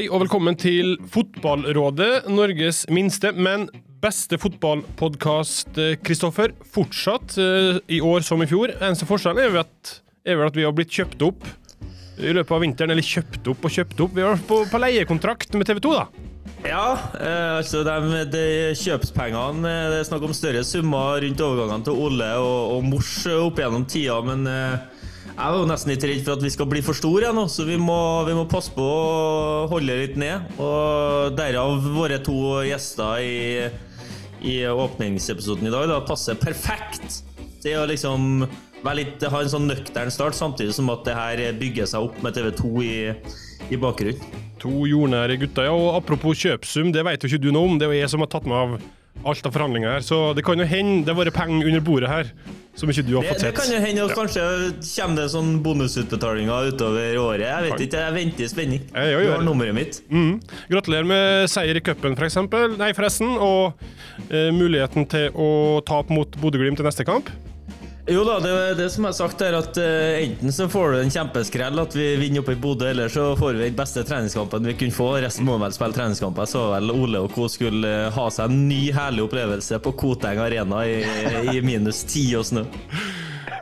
Hei og velkommen til Fotballrådet, Norges minste, men beste fotballpodkast, Kristoffer. Fortsatt uh, i år som i fjor. Eneste forskjellen er, er vel at vi har blitt kjøpt opp i løpet av vinteren. Eller kjøpt opp og kjøpt opp. Vi har vært på, på leiekontrakt med TV 2, da. Ja, eh, altså de, de kjøpspengene Det er snakk om større summer rundt overgangene til Ole og, og Mors opp gjennom tida, men eh, jeg er jo nesten litt redd for at vi skal bli for store nå, så vi må, vi må, passe på å holde litt ned. Og derav våre to gjester i, i åpningsepisoden i dag da, passer perfekt til å liksom litt, ha en sånn nøktern start, samtidig som at det her bygger seg opp med TV2 i, i bakgrunnen. To jordnære gutter. Ja, og apropos kjøpsum, det vet jo ikke du noe om. Det er jo jeg som har tatt meg av alt av forhandlinger her, så det kan jo hende det har vært penger under bordet her som ikke du har fått sett. Det kan jo hende, og kanskje kommer det sånn bonusutbetalinger utover året. Jeg vet ikke, jeg venter i spenning. Jeg, jeg, du har nummeret mitt. Mm. Gratulerer med seier i cupen, eksempel. Nei, forresten. Og eh, muligheten til å tape mot Bodø-Glimt til neste kamp. Jo da, det, det som jeg har sagt er at uh, enten så får du en kjempeskrell at vi vinner oppe i Bodø, eller så får vi den beste treningskampen vi kunne få. Resten må vel spille treningskamper. Så vel Ole og co. skulle uh, ha seg en ny herlig opplevelse på Koteng Arena i, i minus ti og snø.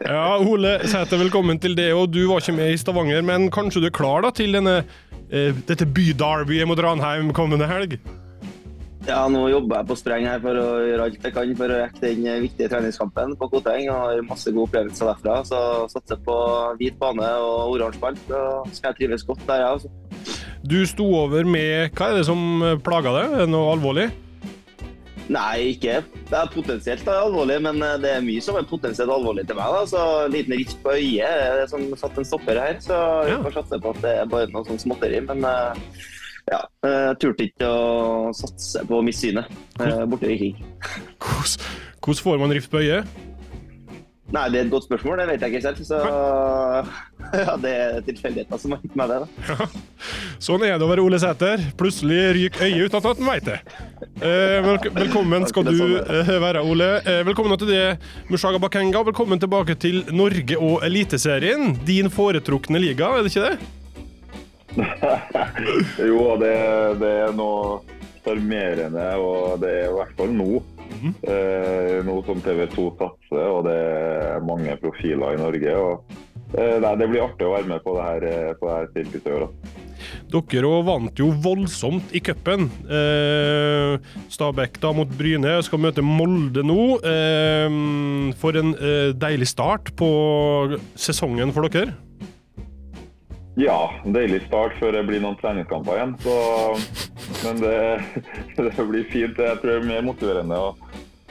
Ja, Ole Sæter, velkommen til det. Og du var ikke med i Stavanger, men kanskje du er klar da til denne, uh, dette byderbyet mot Ranheim kommende helg? Ja, nå jobber jeg på spreng her for å gjøre alt jeg kan for å rekke den viktige treningskampen på Koteng. Og har masse gode opplevelser derfra. Så satser på hvit bane og oransje ball. Så skal jeg trives godt der, jeg. Altså. Du sto over med Hva er det som plager deg? Er det noe alvorlig? Nei, ikke det er potensielt alvorlig, men det er mye som er potensielt alvorlig til meg. da, så En liten rift på øyet er det som satt en stopper her. Så vi får satse på at det er bare noe sånn småtteri. Men ja, jeg turte ikke å satse på missynet eh, borte i Viking. Hvordan får man rift på øyet? Nei, Det er et godt spørsmål, det vet jeg ikke selv. Så ja, det er tilfeldigheter som har gitt meg det. Ja. Sånn er det å være Ole Sæter. Plutselig ryker øyet uten at han vet det. Eh, velkommen skal du eh, være, Ole. velkommen til det, Mushaga Bakenga. Velkommen tilbake til Norge og Eliteserien. Din foretrukne liga, er det ikke det? jo, det, det, er noe sjarmerende, og det er i hvert fall nå. Mm. Eh, nå som TV 2 satser, og det er mange profiler i Norge. Og, eh, nei, det blir artig å være med på det her, eh, på det her sirkuset i år. Dere vant jo voldsomt i cupen. Eh, Stabæk da mot Bryne skal møte Molde nå. Eh, for en eh, deilig start på sesongen for dere. Ja, deilig start før det blir noen treningskamper igjen. Så, men det, det, blir fint. Jeg tror det er mer motiverende å,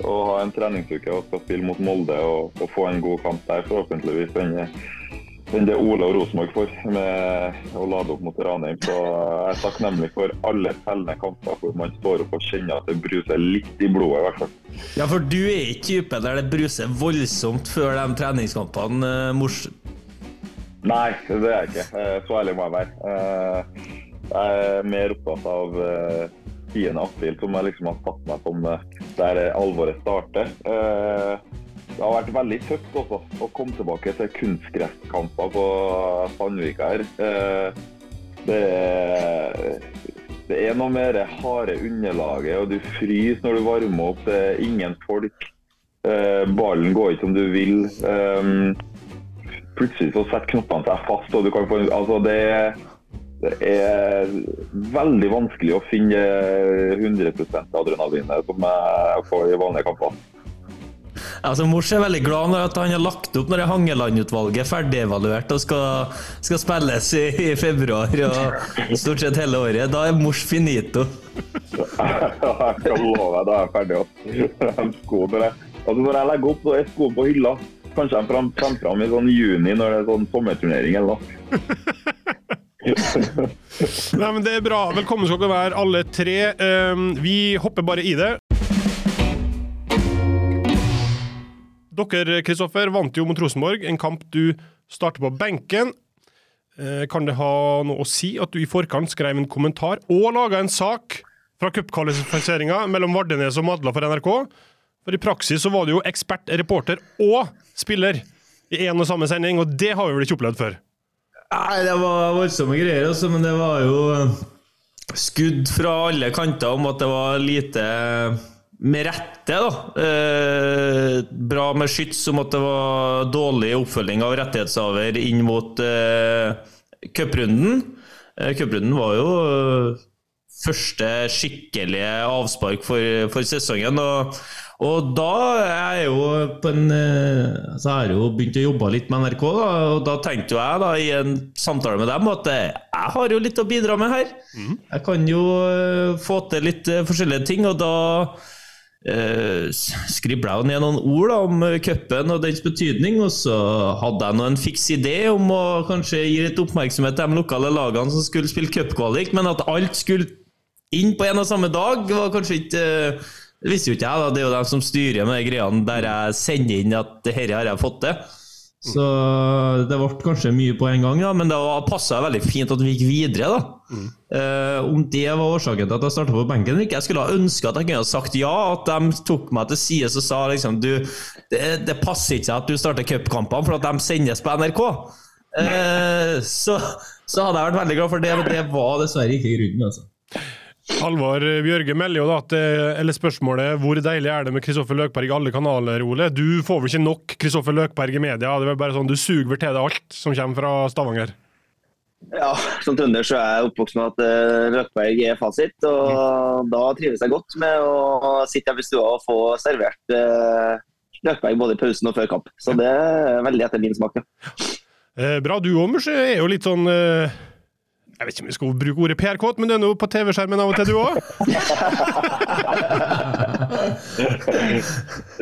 å ha en treningsuke og skal spille mot Molde og, og få en god kamp der, forhåpentligvis. enn det Ole og Rosenborg får med å lade opp mot Ranheim. Så jeg er takknemlig for alle fellende kamper hvor man står opp og kjenner at det bruser litt i blodet. i hvert fall. Ja, for du er ikke typen der det bruser voldsomt før de treningskampene, eh. Nei, det er jeg ikke. Eh, så ærlig må jeg være. Eh, jeg er mer opptatt av 10. Eh, april, som jeg liksom har satt meg som der alvoret starter. Det har vært veldig tøft også, å komme tilbake til kunstgresskamper på Sandvika her. Det er, det er noe med det harde underlaget, og du fryser når du varmer opp. Det er ingen folk. Ballen går ikke som du vil plutselig så setter knoppene seg fast. og du kan få, altså det, det er veldig vanskelig å finne 100% adrenalinet som jeg får i vanlige kamper. Altså, Mors er veldig glad når han har lagt opp når Hangeland-utvalget er ferdigevaluert og skal, skal spilles i, i, februar og stort sett hele året. Da er Mors finito. jeg skal love deg, da er jeg ferdig. Altså, når jeg legger opp, så er skoene på hylla. Kanskje de kommer fram, fram i sånn juni når det er sånn sommerturnering eller. Nei, men Det er bra. Velkommen skal dere være, alle tre. Um, vi hopper bare i det. Dere Kristoffer, vant jo mot Rosenborg, en kamp du starter på benken. Uh, kan det ha noe å si at du i forkant skrev en kommentar og laga en sak fra cupkvalifiseringa mellom Vardenes og Madla for NRK? For i praksis så var du jo ekspert, reporter og spiller i én og samme sending, og det har vi vel ikke opplevd før? Nei, det var voldsomme greier, også, men det var jo skudd fra alle kanter om at det var lite med rette, da. Eh, bra med skyts om at det var dårlig oppfølging av rettighetshaver inn mot eh, cuprunden. Eh, var jo eh, første skikkelige avspark for, for sesongen. Og, og, da er jeg jo på en eh, Så har jeg jo begynt å jobbe litt med NRK, da, og da tenkte jeg da i en samtale med dem at eh, jeg har jo litt å bidra med her. Mm. Jeg kan jo få til litt forskjellige ting, og da Uh, skribla ned noen ord da, om cupen og dens betydning, og så hadde jeg nå en fiks idé om å kanskje gi litt oppmerksomhet til de lokale lagene som skulle spille cupkvalik, men at alt skulle inn på en og samme dag, var kanskje ikke Det visste jo ikke jeg, da. Det er jo de som styrer med de greiene der jeg sender inn at dette har jeg fått til. Så det ble kanskje mye på en gang, ja, men det passa veldig fint at vi gikk videre. da. Mm. Eh, om det var årsaken til at jeg starta på benken Jeg skulle ha ønska at jeg kunne ha sagt ja, at de tok meg til side og sa liksom du, det, det passer ikke at du starter cupkampene, for at de sendes på NRK. Eh, så, så, hadde jeg vært veldig glad for det, men det var dessverre ikke grunnen. altså. Halvard Bjørge melder jo da at eller spørsmålet hvor deilig er det med Kristoffer Løkberg i alle kanaler, Ole? Du får vel ikke nok Kristoffer Løkberg i media? Det er bare sånn Du suger vel til deg alt som kommer fra Stavanger? Ja, som trønder så er jeg oppvokst med at uh, Løkberg er fasit. Og mm. da trives jeg godt med å sitte her ved stua og få servert Løkberg både i pausen og før kamp. Så det er veldig etter min smak. Ja. Eh, bra. Du òg, er jo litt sånn jeg vet ikke om vi skal bruke ordet PR-kåt, men du er nå på TV-skjermen av og til, du òg?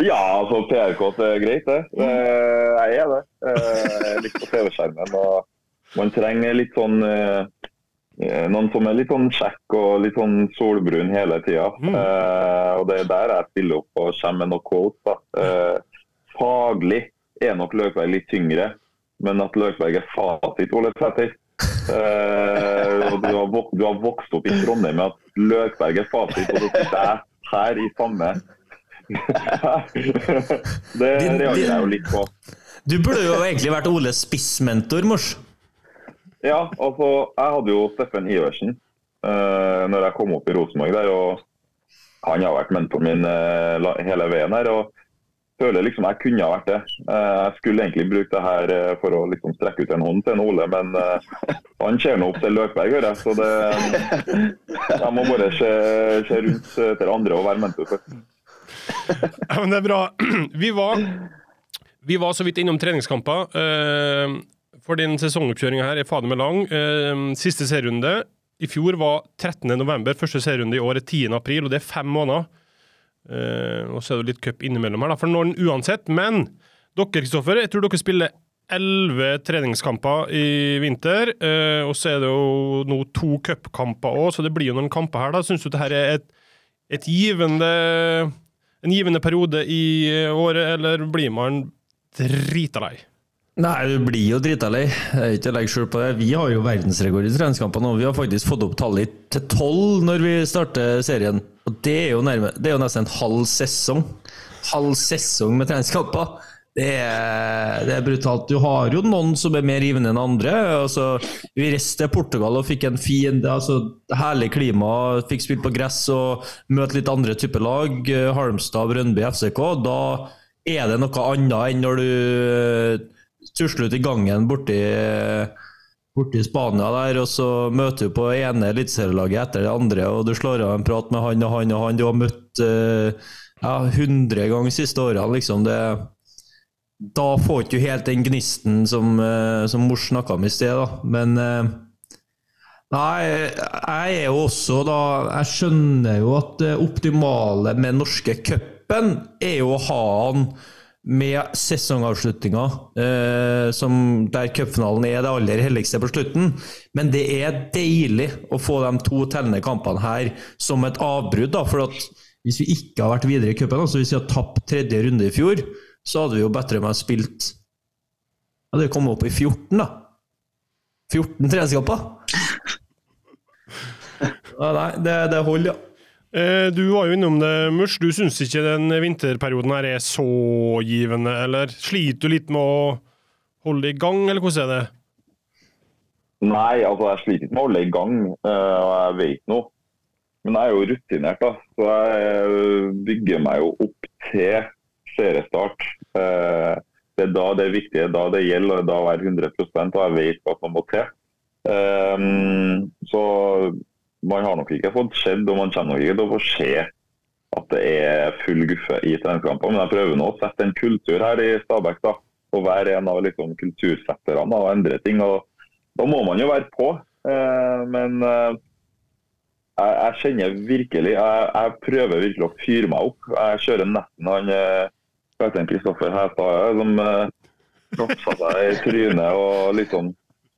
ja, altså PR-kåt er greit, det. Jeg er det. Jeg liker på TV-skjermen. og Man trenger litt sånn eh, noen som er litt sånn kjekk og litt sånn solbrun hele tida. Mm. Eh, og det er der jeg stiller opp og kommer med noen quotes. Eh, faglig er nok Løkberg litt tyngre, men at Løkberg er fasit, Ole Petter Uh, du har, vok du har, vokst opp i Trondheim med at Løkberg er fasit, og så sitter jeg her i samme Det reagerer jeg jo litt på. Du burde jo egentlig vært Oles spissmentor, Mors. Ja, altså, jeg hadde jo Steffen Iversen uh, når jeg kom opp i Rosenborg der, og han har vært mentoren min uh, hele veien her. og føler liksom jeg kunne ha vært det. Eh, jeg skulle egentlig bruke det her eh, for å liksom strekke ut en hånd til en Ole, men eh, han ser nå opp til Løkberg, hører jeg. Så det, jeg må bare se, se rundt etter andre og være mentor for. Ja, men det er bra. Vi var, vi var så vidt innom treningskamper. For din sesongoppkjøring her er fader meg lang. Siste serierunde i fjor var 13.11. Første serierunde i år er 10.4, og det er fem måneder. Uh, og så er det litt cup innimellom her, da, for noen uansett. Men dere, Kristoffer, jeg tror dere spiller elleve treningskamper i vinter. Uh, og så er det jo nå to cupkamper òg, så det blir jo noen kamper her. da. Syns du det her er et, et givende, en givende periode i året, eller blir man drita lei? Nei, du blir jo drita lei. Ikke legg skjul på det. Vi har jo verdensrekord i treningskampene, og vi har faktisk fått opp tallet til tolv når vi starter serien. Og det er nærme, det er jo nesten en halv sesong. Halv sesong med treningskamper. Det er, det er, brutalt. Du har jo noen som er mer givende enn andre. Altså, vi reiste til Portugal og fikk en fin altså, herlig klima. Fikk spilt på gress og møte litt andre typer lag. Halmstad, Brøndby, FCK. Da er det noe annet enn når du tusle ut i gangen borti, borti Spania der, og så møter du på ene eliteserielaget etter det andre, og du slår av en prat med han og han og han du har møtt uh, ja, 100 ganger de siste årene, liksom. det da får du ikke helt den gnisten som, uh, som Mors snakka om i sted, da. Men uh, Nei, jeg er jo også da Jeg skjønner jo at det optimale med norske cupen er jo å ha han med sesongavslutninga, eh, der cupfinalen er det aller helligste på slutten. Men det er deilig å få de to tellende kampene her som et avbrudd. da, for Hvis vi ikke har vært videre i cupen, altså hvis vi har tapt tredje runde i fjor, så hadde vi jo bedre med spilt Hadde vi kommet opp i 14, da. 14 treningskamper. Ja, nei, det, det holder, ja. Eh, du var jo innom det, Murs. Du syns ikke den vinterperioden her er så givende, eller sliter du litt med å holde i gang, eller hvordan er det? Nei, altså jeg sliter ikke med å holde i gang, uh, og jeg vet noe. Men jeg er jo rutinert, da. Så jeg bygger meg jo opp til seriestart. Uh, det er da det er viktig, da det gjelder, og da være 100% og jeg vet hva som må til. Så man har nok ikke fått sett, og man kommer nok ikke til å få se at det er full guffe i treningskamper. Men jeg prøver nå å sette en kultur her i Stabæk. da, Og være en av liksom, kultursetterne og endre ting. og Da må man jo være på. Uh, men uh, jeg, jeg, kjenner virkelig jeg, jeg, prøver virkelig å fyre meg opp. Jeg kjører nesten han kaptein Kristoffer Hæstad som uh, propsa seg i trynet og liksom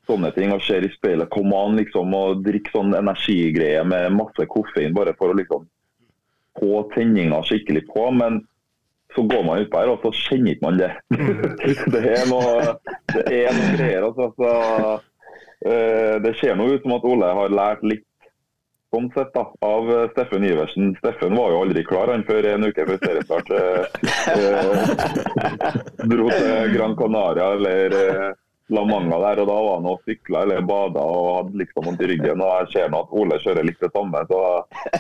sånne ting. Og ser i speilet. Kom an, liksom og drikk sånn energigreie med masse koffein bare for å liksom få tenninga skikkelig på. Men så går man utpå her, og så kjenner ikke man det. det er noe, det er noe greier. Altså. Så, uh, det ser nå ut som at Ole har lært litt sånn sett da, av Steffen Iversen. Steffen var jo aldri klar han før en uke før seriestart. Eh, eh, dro til Gran Canaria eller eh, La mange der, og da var han og sykla eller bada og hadde liksom vondt i ryggen. og Jeg ser nå at Ole kjører litt det samme, så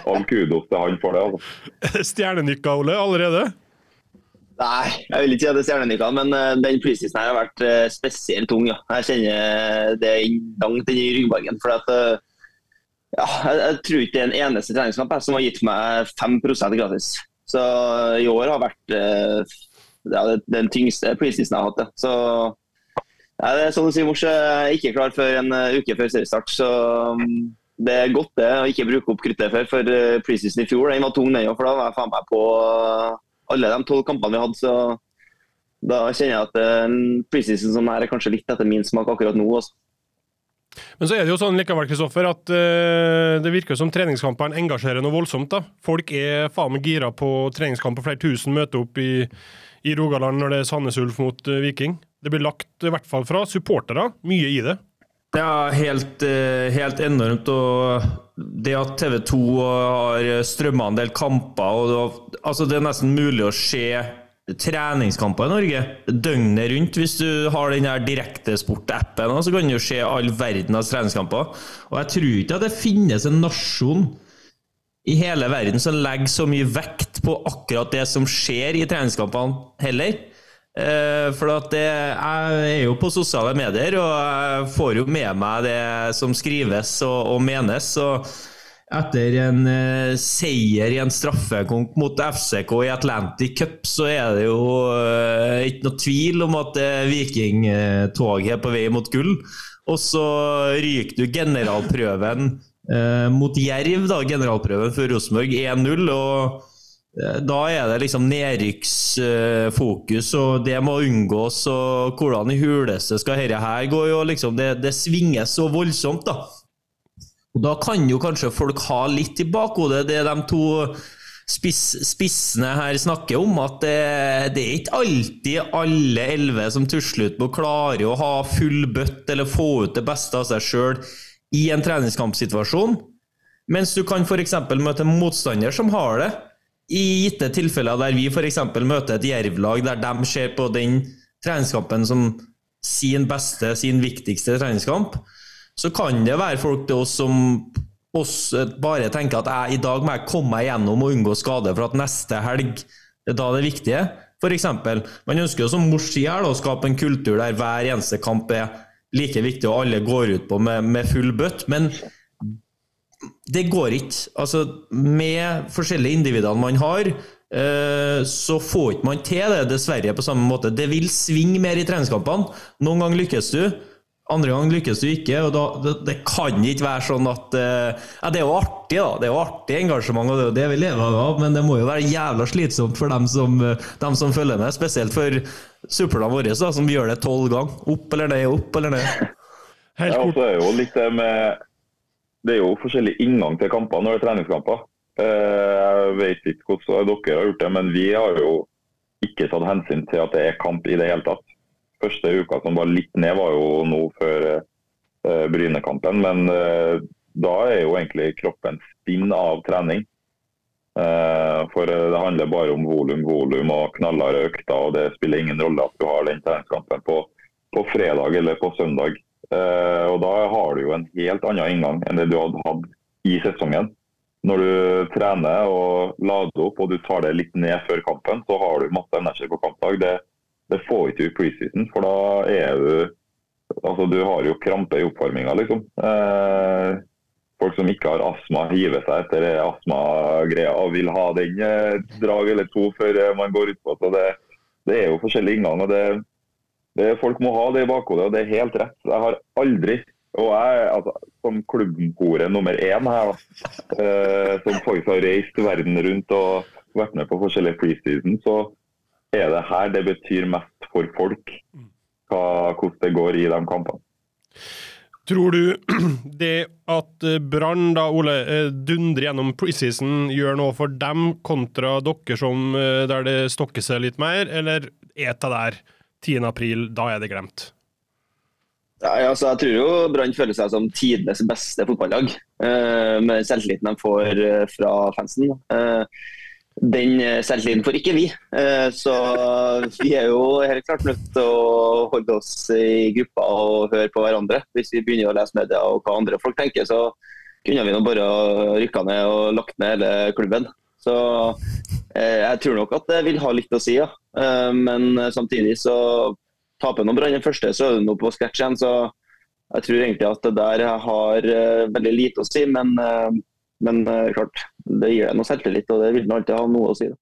all kudos til han for det. Altså. Stjernenykka, Ole, allerede? Nei, jeg vil ikke si at det er stjernenykka, men den den her har vært uh, spesielt tung. Ja. Jeg kjenner det langt inn i ryggmargen. for at ja, jeg, jeg, tror ikke det er en eneste treningskamp som har gitt meg 5% gratis. Så i år har vært ja, den tyngste preseason jeg har hatt. Ja. Så ja, det er sånn å si, Mors ikke klar før en uh, uke før seriestart. Så um, det er godt det å ikke bruke opp kruttet før. For uh, preseason i fjor den var tung, den òg. For da var jeg faen meg på uh, alle de tolv kampene vi hadde. Så da kjenner jeg at preseason som her er kanskje litt etter min smak akkurat nå. Også. Men så er det jo sånn likevel, Kristoffer, at uh, det virker som treningskampene engasjerer noe voldsomt. da. Folk er faen meg gira på treningskamper. Flere tusen møter opp i, i Rogaland når det er Sandnes Ulf mot uh, Viking. Det blir lagt, i hvert fall fra supportere, mye i det. Ja, helt, eh, helt enormt. Og det at TV 2 har strømma en del kamper og det, altså det er nesten mulig å se treningskamper i Norge døgnet rundt. Hvis du har den der direktesport-appen, så kan du se all verdens treningskamper. Og jeg tror ikke at det finnes en nasjon i hele verden som legger så mye vekt på akkurat det som skjer i treningskampene, heller. Eh, for det, jeg er jo på sosiale medier, og jeg får jo med meg det som skrives og, og menes. og etter en uh, seier i en straffekonk mot FCK i Atlantic Cup, så er det jo uh, ikke noe tvil om at uh, vikingtoget er på vei mot gull. Og så ryker du generalprøven mot Jerv, da, generalprøven for Rosenborg 1-0. og da er det liksom nedrykksfokus, og det må unngås. og Hvordan i huleste skal dette her gå? jo liksom, det, det svinger så voldsomt, da. Og Da kan jo kanskje folk ha litt i bakhodet det de to spiss, spissene her snakker om, at det, det er ikke alltid alle elleve som tusler ut med å klare å ha full bøtt eller få ut det beste av seg sjøl i en treningskampsituasjon. Mens du kan f.eks. møte en motstander som har det. I gitte tilfeller der vi f.eks. møter et Jerv-lag der de ser på den treningskampen som sin beste, sin viktigste treningskamp, så kan det være folk til oss som oss bare tenker at jeg, i dag må jeg komme meg gjennom og unngå skade, for at neste helg det er da det viktige. For eksempel, man ønsker jo som Mors sier å skape en kultur der hver eneste kamp er like viktig og alle går ut på med, med full bøtt. Men det går ikke. Altså, med forskjellige individene man har, eh, så får ikke man til det, dessverre, på samme måte. Det vil svinge mer i treningskampene. Noen ganger lykkes du, andre ganger lykkes du ikke. og da, det, det, kan ikke være sånn at uh, ja, Det er jo artig, da. Det er jo artig engasjement, og det er jo det vi lever av. Men det må jo være jævla slitsomt for dem som, dem som følger med. Spesielt for supplene våre, da, som gjør det tolv ganger. Opp eller ned, opp eller ned. Helt ja, og er jo litt det med det er jo forskjellig inngang til kamper når det er treningskamper. Eh, jeg vet ikke hvordan dere har gjort det, men vi har jo ikke tatt hensyn til at det er kamp i det hele tatt. Første uka som var litt ned, var jo nå før eh, Brynekampen. Men eh, da er jo egentlig kroppen spinn av trening. For det handler bare om volum, volum og knallharde økter. og Det spiller ingen rolle at du har den treningskampen på, på fredag eller på søndag. Eh, og Da har du jo en helt annen inngang enn det du hadde hatt i sesongen. Når du trener og lader opp og du tar det litt ned før kampen, så har du masse energi på kampdag. Det, det får ikke du i preseason, for da er du Altså, du har jo krampe i oppvarminga, liksom. Eh, folk som ikke har astma, hiver seg etter astmagreia og vil ha den eh, drag eller to før eh, man går utpå. Så det, det er jo forskjellige innganger. Det, det, folk må ha det i bakhodet, og det er helt rett. Jeg har aldri og jeg, altså, Som klubbhore nummer én her, eh, som faktisk har reist verden rundt og vært med på forskjellige preseason, så er det her det betyr mest for folk hva, hvordan det går i de kampene. Tror du det at Brann da, Ole, eh, dundrer gjennom preseason gjør noe for dem kontra dere som eh, der det stokker seg litt mer, eller er det der 10. april, da er det glemt? Nei, altså, jeg tror jo Brann føler seg som tidenes beste fotballag, eh, med selvtilliten de får eh, fra fansen. Eh, den eh, selvtilliten får ikke vi. Eh, så vi er jo helt klart nødt til å holde oss i gruppa og høre på hverandre. Hvis vi begynner å lese media og hva andre folk tenker, så kunne vi nå bare rykka ned og lagt ned hele klubben. Så jeg tror nok at det vil ha litt å si, ja. Men samtidig så taper nå Brann den første, så er det noe på scratch igjen. Så jeg tror egentlig at det der har veldig lite å si. Men men klart, det gir noe selvtillit, og det vil alltid ha noe å si. Da.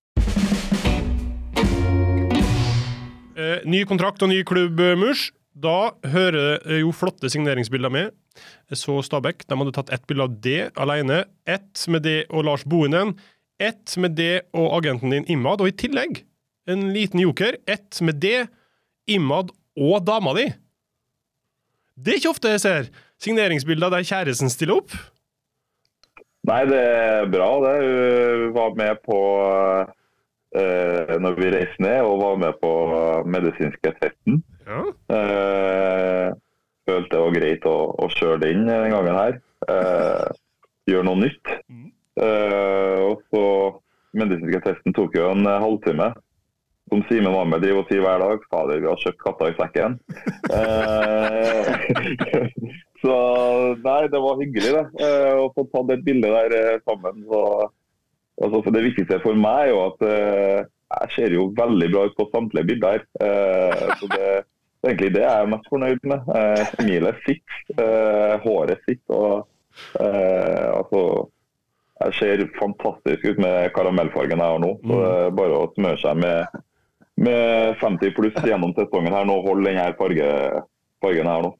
ny kontrakt og ny klubb, Murs. Da hører jo flotte signeringsbilder med. Så Stabæk. De hadde tatt ett bilde av det alene. Ett med det og Lars Bohinen. Ett med det og agenten din Imad. Og i tillegg, en liten joker, ett med det, Imad og dama di. Det er ikke ofte jeg ser signeringsbilder der kjæresten stiller opp. Nei, det er bra det. Hun var med på uh, når vi reiste ned og var med på medisinske testen. Ja. Uh, følte det var greit å, å kjøre den denne gangen her. Uh, gjøre noe nytt. Mm. Eh, og så medisinske testen tok jo en halvtime. Som Simen med driver og sier hver dag. Fader, vi har kjøpt katta i sekken. Eh, Så nei, det var hyggelig det. Eh, å få tatt et bilde der eh, sammen. Så, altså, for det viktigste for meg er jo at eh, jeg ser jo veldig bra ut på samtlige bilder. Så det er egentlig det jeg er mest fornøyd med. Smilet sitt, håret sitt. og altså jeg ser fantastisk ut med karamellfargen jeg har nå. Så det er bare å smøre seg med, med 50 pluss gjennom sesongen her nå. Hold denne farge, fargen her nå.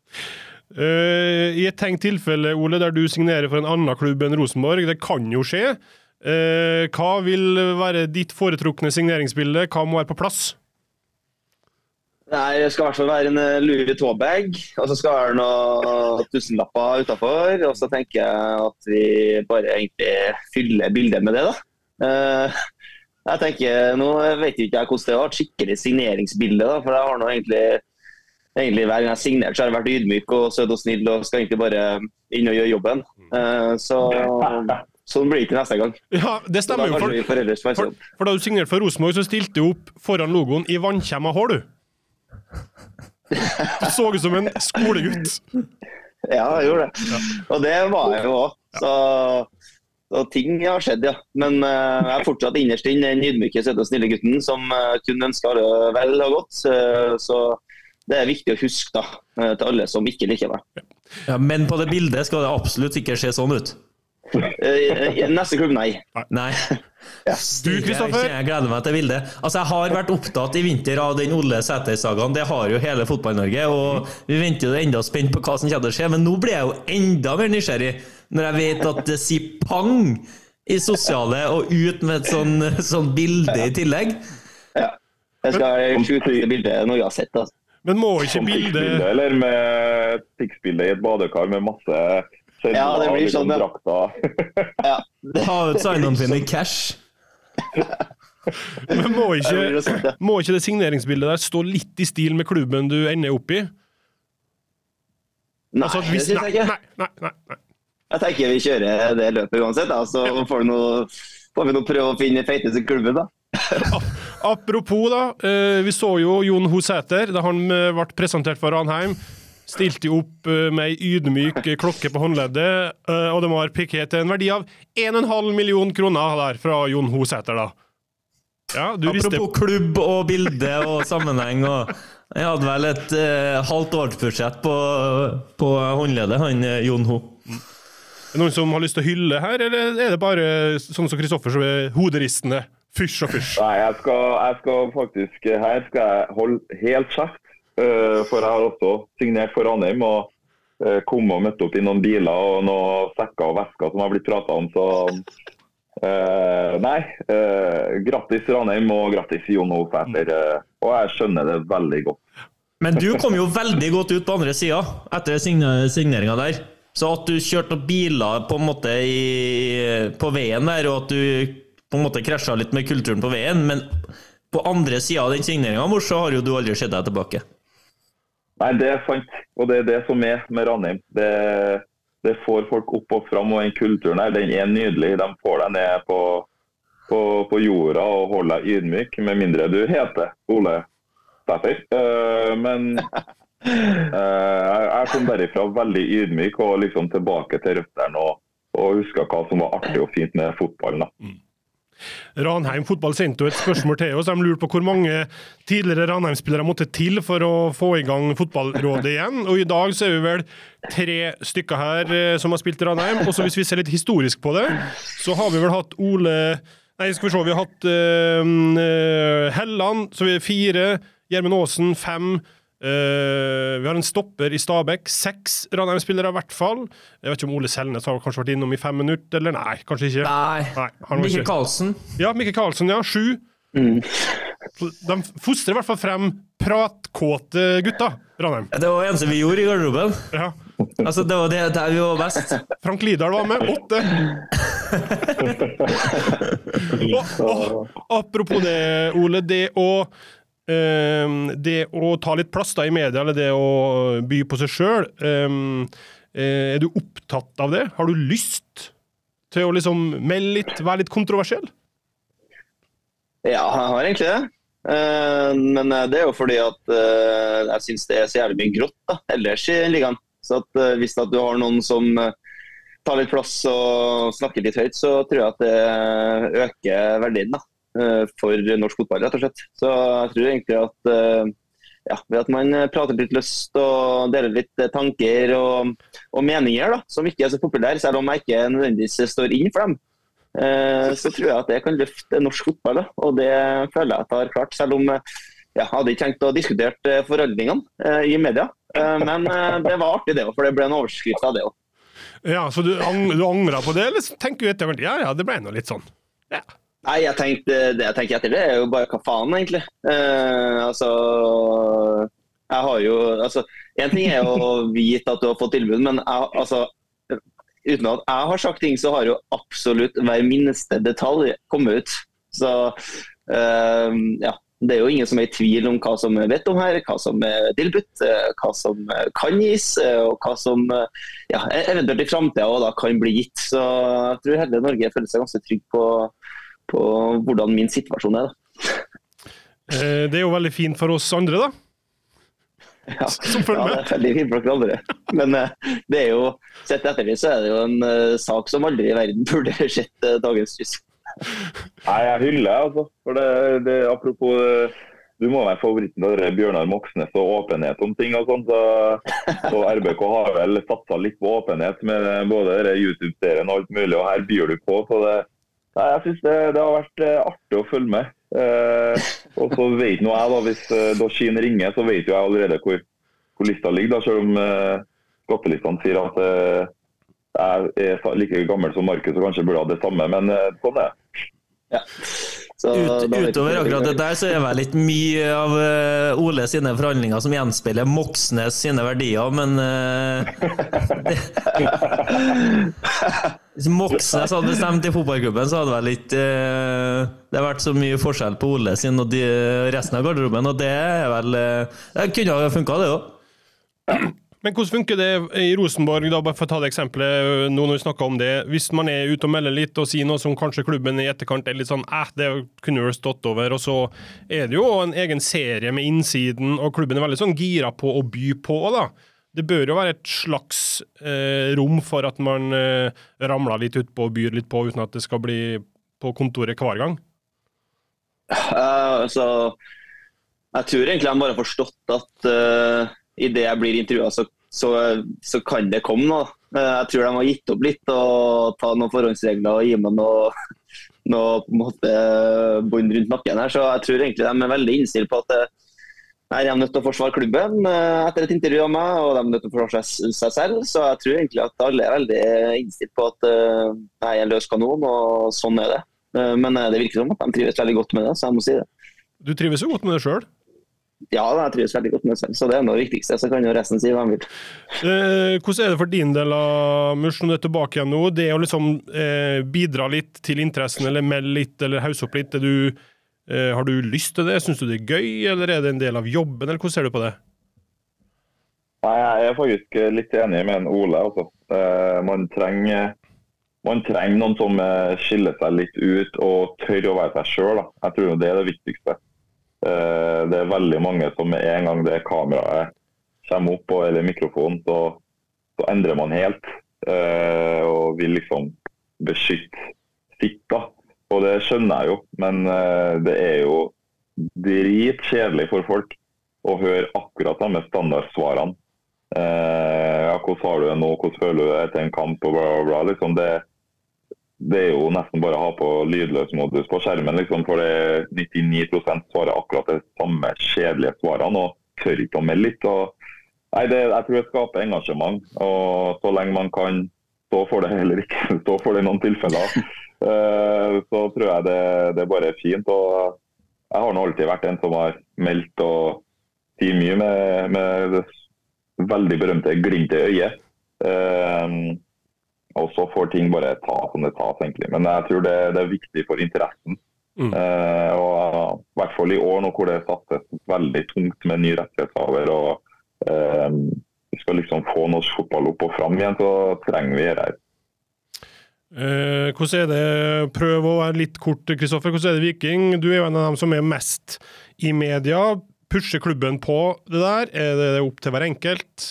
Uh, I et tenkt tilfelle, Ole, der du signerer for en annen klubb enn Rosenborg, det kan jo skje. Uh, hva vil være ditt foretrukne signeringsbilde? Hva må være på plass? Nei, Det skal i hvert fall være en lue tåbag, Og så skal det være noen tusenlapper utafor. Og så tenker jeg at vi bare egentlig fyller bildet med det, da. Uh, jeg tenker, Nå vet jeg ikke hvordan det var, et skikkelig signeringsbilde. da, for jeg har nå egentlig egentlig hver gang jeg har signert, så har jeg vært ydmyk og søt og snill og skal egentlig bare inn og gjøre jobben. Uh, så sånn blir det ikke neste gang. Ja, det stemmer jo. For, for, for, da du signerte for Rosenborg, så stilte du opp foran logoen i vannkjemma hår, du. Du så ut som en skolegutt. Ja, jeg gjorde det. Ja. Og det var jeg jo òg. Så, så, ting har skjedd, ja. Men uh, jeg er fortsatt innerst inne den ydmyke, søte og snille gutten som uh, kun ønsker alle vel og godt. Uh, så det er viktig å huske da, til alle som ikke liker meg. Ja, men på det bildet skal det absolutt ikke se sånn ut? Neste klubb, nei. Nei. Ja. Du, Kristoffer? Jeg gleder meg til bildet. Altså, jeg har vært opptatt i vinter av den Ole Sæter-sagaen. Det har jo hele Fotball-Norge. Og vi venter jo enda spent på hva som kommer til å skje. Men nå blir jeg jo enda mer nysgjerrig når jeg vet at det sier pang i sosiale, og ut med et sånn, sånn bilde i tillegg. Ja. Jeg skal skyte bildet når jeg har sett det. Altså. Men må ikke bildet Eller med fiksbilde i et badekar med masse ja, det blir sånn, ja. ja. Ta ut signene dine i cash. Men må ikke, må ikke det signeringsbildet der stå litt i stil med klubben du ender opp i? Nei, altså, hvis, det syns jeg ikke. Nei, nei, nei, nei, Jeg tenker vi kjører det løpet uansett, da, så får, noe, får vi nå prøve å finne feiteste klubben, da. Apropos, da. Eh, vi så jo Jon Hosæter da han eh, ble presentert for Ranheim. Stilte opp eh, med ei ydmyk klokke på håndleddet, eh, og de har Piquet til en verdi av 1,5 million kroner der fra Jon Hosæter, da. Ja, Apropos klubb og bilde og sammenheng og Jeg hadde vel et eh, halvt årsbudsjett på, på håndleddet, han eh, Jon Ho. Er det noen som har lyst til å hylle her, eller er det bare sånn som Kristoffer som er hoderistende? Fysj og fysj. Nei, jeg skal, jeg skal faktisk Her skal jeg holde helt kjeft. Eh, for jeg har også signert for Ranheim og kom og møtte opp i noen biler og noen sekker og vesker som har blitt prata om. Så eh, nei. eh, grattis Ranheim og grattis Jon Hofæter. Eh, og jeg skjønner det veldig godt. Men du kom jo veldig godt ut på andre sida etter signeringa der. Så at du kjørte biler på en måte i, på veien der, og at du på en måte krasja litt med kulturen på veien, men på andre sida av den signeringa vår, så har jo du aldri sett deg tilbake. Nei, det er sant. Og det er det som er med Ranheim. Det, det får folk opp og fram, og den kulturen her, den er nydelig. De får deg ned på, på, på jorda og holder deg ydmyk, med mindre du heter Ole Sæter. Uh, men uh, jeg, jeg kom derifra veldig ydmyk og liksom tilbake til røttene og, og huska hva som var artig og fint med fotballen. da. Ranheim fotball sendte jo et spørsmål til oss. De lurte på hvor mange tidligere Ranheim-spillere måtte til for å få i gang fotballrådet igjen. Og i dag så er vi vel tre stykker her eh, som har spilt i Ranheim. Og så hvis vi ser litt historisk på det, så har vi vel hatt Ole Nei, skal vi se. Vi har hatt uh, Helland, så vi er fire. Gjermund Aasen, fem. Eh, vi har en stopper i Stabæk. Seks Ranheim-spillere i hvert fall. Jeg vet ikke om Ole Selnes har kanskje vært innom i fem minutter, eller nei, kanskje ikke. Nei. Nei, Mikke ikke- Karlsen. Ja, Mikke Karlsen, ja. Sju. De fostrer i hvert fall frem pratkåte gutter, Ranheim. Det var det eneste vi gjorde i garderoben. Ja. Altså, det var det der vi var best. Frank Lidahl var med. Åtte. og, og, apropos det, Ole. Det å, det å ta litt plass da i media, eller det å by på seg sjøl, er du opptatt av det? Har du lyst til å liksom melde litt, være litt kontroversiell? Ja, jeg har egentlig det. Eh, men eh, det er jo fordi at eh, jeg syns det er så jævlig mye grått da, ellers i ligaen. Så at eh, hvis at du har noen som eh, tar litt plass og snakker litt høyt, så tror jeg at det øker verdien da, eh, for norsk fotball, rett og slett. Så jeg tror egentlig at eh, ja, ved at man eh, prater litt løst og deler litt eh, tanker og, og meninger da, som ikke er så populære, selv om jeg ikke nødvendigvis står inn for dem, eh, så tror jeg at det kan løfte norsk fotball. Da. Og det føler jeg at jeg har klart, selv om eh, jeg hadde ikke tenkt å diskutere eh, forholdningene eh, i media. Eh, men eh, det var artig, det òg, for det ble en overskrift av det òg. Ja, Så du, ang angrer på det, eller tenker du etterhvert ja ja, det ble nå litt sånn? Ja. Nei, jeg tenkte, det jeg tenker etter det, er jo bare hva faen, egentlig. Eh, altså Jeg har jo altså, En ting er jo å vite at du har fått tilbud, men jeg, altså Uten at jeg har sagt ting, så har jo absolutt hver minste detalj kommet ut. Så eh, ja. Det er jo ingen som er i tvil om hva som bedt om her, hva som er tilbudt, eh, hva som eh, kan gis, eh, og hva som ja, eventuelt i framtida kan bli gitt. Så jeg tror hele Norge føler seg ganske trygg på på hvordan min situasjon er. Da. Eh, det er jo veldig fint for oss andre, da. Ja, Som ja, det er veldig fint for dere andre. Men eh, det er jo, sett etter det, så er det jo en eh, sak som aldri i verden burde sett uh, dagens lys. Nei, jeg hyller, altså. For det, det, apropos eh, du må være favoritten til Bjørnar Moxnes og åpenhet om ting og sånn. Så, så RBK har vel satsa litt på åpenhet med både YouTube-serien og alt mulig, og her byr du på. Så det, nei, jeg syns det, det, har vært eh, artig å følge med. Eh, og så vet nå jeg, da, hvis Dashin Doshin ringer, så vet jo jeg allerede hvor, hvor lista ligger. da, Selv om eh, skattelistene sier at eh, jeg er like gammel som Markus og kanskje burde ha det samme, men eh, sånn er det. Ja. Så Ut, utover akkurat det der, så er vel litt mye av eh, Ole sine forhandlinger som gjenspeiler Moxnes sine verdier, men eh, det, Hvis Moxnes hadde bestemt i fotballklubben, så hadde vel ikke uh, Det har vært så mye forskjell på Ole sin og de, resten av garderoben, og det er vel uh, Det kunne ha funka, det òg. Men hvordan funker det i Rosenborg, da, bare for å ta det eksempelet nå når vi snakker om det. Hvis man er ute og melder litt og sier noe som kanskje klubben i etterkant er litt sånn eh, det kunne vel stått over, og så er det jo en egen serie med innsiden, og klubben er veldig sånn gira på å by på da. Det bør jo være et slags eh, rom for at man eh, ramler litt utpå og byr litt på, uten at det skal bli på kontoret hver gang? Uh, altså, jeg tror egentlig de bare har forstått at uh, idet jeg blir intervjua, så, så, så, kan det komme noe. Uh, jeg tror de har gitt opp litt og ta noen forhåndsregler og gi meg noe, noe på en måte bånd rundt nakken her. Så jeg tror egentlig de er veldig innstilt på at uh, jeg er nødt til å forsvare klubben uh, etter et intervju av meg, og de er nødt til å forsvare seg selv. Så jeg tror egentlig at alle er veldig innstilt på at jeg er en løs kanon, og sånn er det. Men det virker som at de trives veldig godt med det, så jeg må si det. Du trives jo godt med det sjøl? Ja, jeg trives veldig godt med det selv, så det er det viktigste. Så kan jo resten si hva de vil. Eh, hvordan er det for din del, av Murs, når du er tilbake igjen nå? Det å liksom eh, bidra litt til interessen, eller melde litt, eller hausse opp litt. Du, eh, har du lyst til det? Syns du det er gøy, eller er det en del av jobben, eller hvordan ser du på det? Nei, Jeg er faktisk litt enig med en Ole. Altså. Eh, man trenger man trenger noen som eh, skiller seg litt ut og tør å være seg sjøl. Jeg tror det er det viktigste. Eh, det er veldig mange som med en gang det kameraet kommer opp, eller mikrofonen, så, så endrer man helt. Eh, og vil liksom beskytte sitt. da. Og det skjønner jeg jo, men det er jo dritkjedelig for folk å høre akkurat de standardsvarene. ja, 'Hvordan har du det nå? Hvordan føler du deg etter en kamp?' og bla, bla. Liksom det, det er jo nesten bare å ha på lydløsmodus på skjermen, liksom, for det 99% svarer akkurat de samme kjedelige svarene og tør ikke å melde litt. Og, nei, det, jeg tror det skaper engasjement. og Så lenge man kan stå for det eller ikke stå for det i noen tilfeller, så tror jeg det, det bare er fint. og Jeg har nå alltid vært en som har meldt og sier mye med, med det veldig berømte glimtet i øyet. Uh, og så får ting bare ta som det tas, egentlig. Men jeg tror det, det er viktig for interessen. Mm. Uh, og I hvert fall i år nå hvor det satses veldig tungt med ny rettighetshaver. og Vi skal liksom få norsk fotball opp og fram igjen, så trenger vi det Uh, hvordan er det, Prøv å være litt kort, Kristoffer. Hvordan er det Viking? Du er jo en av dem som er mest i media. Pusher klubben på det der? Er det opp til hver enkelt?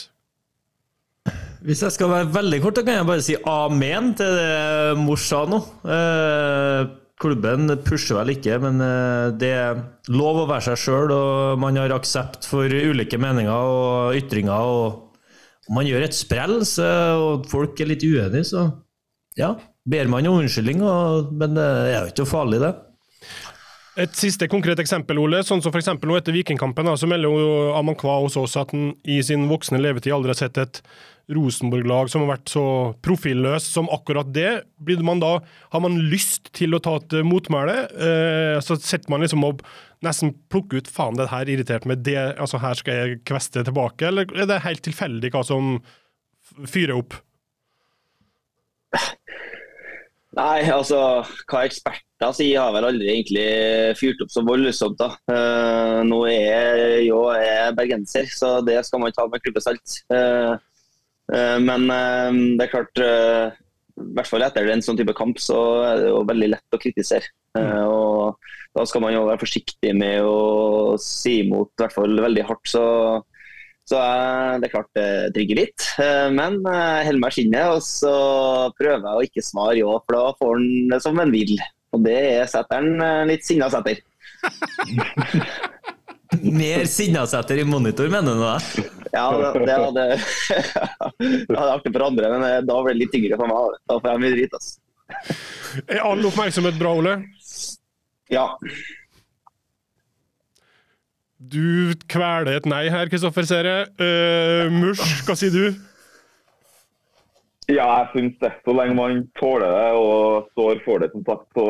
Hvis jeg skal være veldig kort, da kan jeg bare si amen til det mor sa nå. Eh, klubben pusher vel ikke, men eh, det er lov å være seg sjøl, og man har aksept for ulike meninger og ytringer. og Man gjør et sprell, så, og folk er litt uenige, så ja. Ber man om unnskyldning, men det er jo ikke farlig, det. Et siste konkret eksempel, Ole. sånn som for nå Etter Vikingkampen så melder jo Amankwa hos oss at han i sin voksne levetid aldri har sett et Rosenborg-lag som har vært så profilløst som akkurat det. Man da, Har man lyst til å ta et motmæle, eh, så setter man liksom opp nesten plukke ut faen, det her irritert med det, altså her skal jeg kveste tilbake, eller er det helt tilfeldig hva som fyrer opp? Nei, altså hva eksperter sier har vel aldri egentlig fyrt opp så voldsomt. da. Uh, nå er jo jeg bergenser, så det skal man ta med klype salt. Uh, Eh, men eh, det er klart i hvert fall etter en sånn type kamp, så er det jo veldig lett å kritisere. Og da skal man jo være forsiktig med å si imot, i hvert fall veldig hardt. Så, så det er klart det trigger litt. Men jeg holder meg skinnet, og så prøver jeg å ikke svare ja, for da får han det som han vil. Og det er setteren litt sinna setter. Mer Sinnasæter i monitor, mener du da? Ja, det, det hadde det hadde artig for andre, men eh, da ble det litt tyngre for meg. Da får jeg mye drit. Altså. Er all oppmerksomhet bra, Ole? Ja. Du kveler et nei her, Kristoffer, ser jeg. Uh, Mush, hva sier du? Ja, jeg syns det. Så lenge man tåler det og står for det, som sagt, så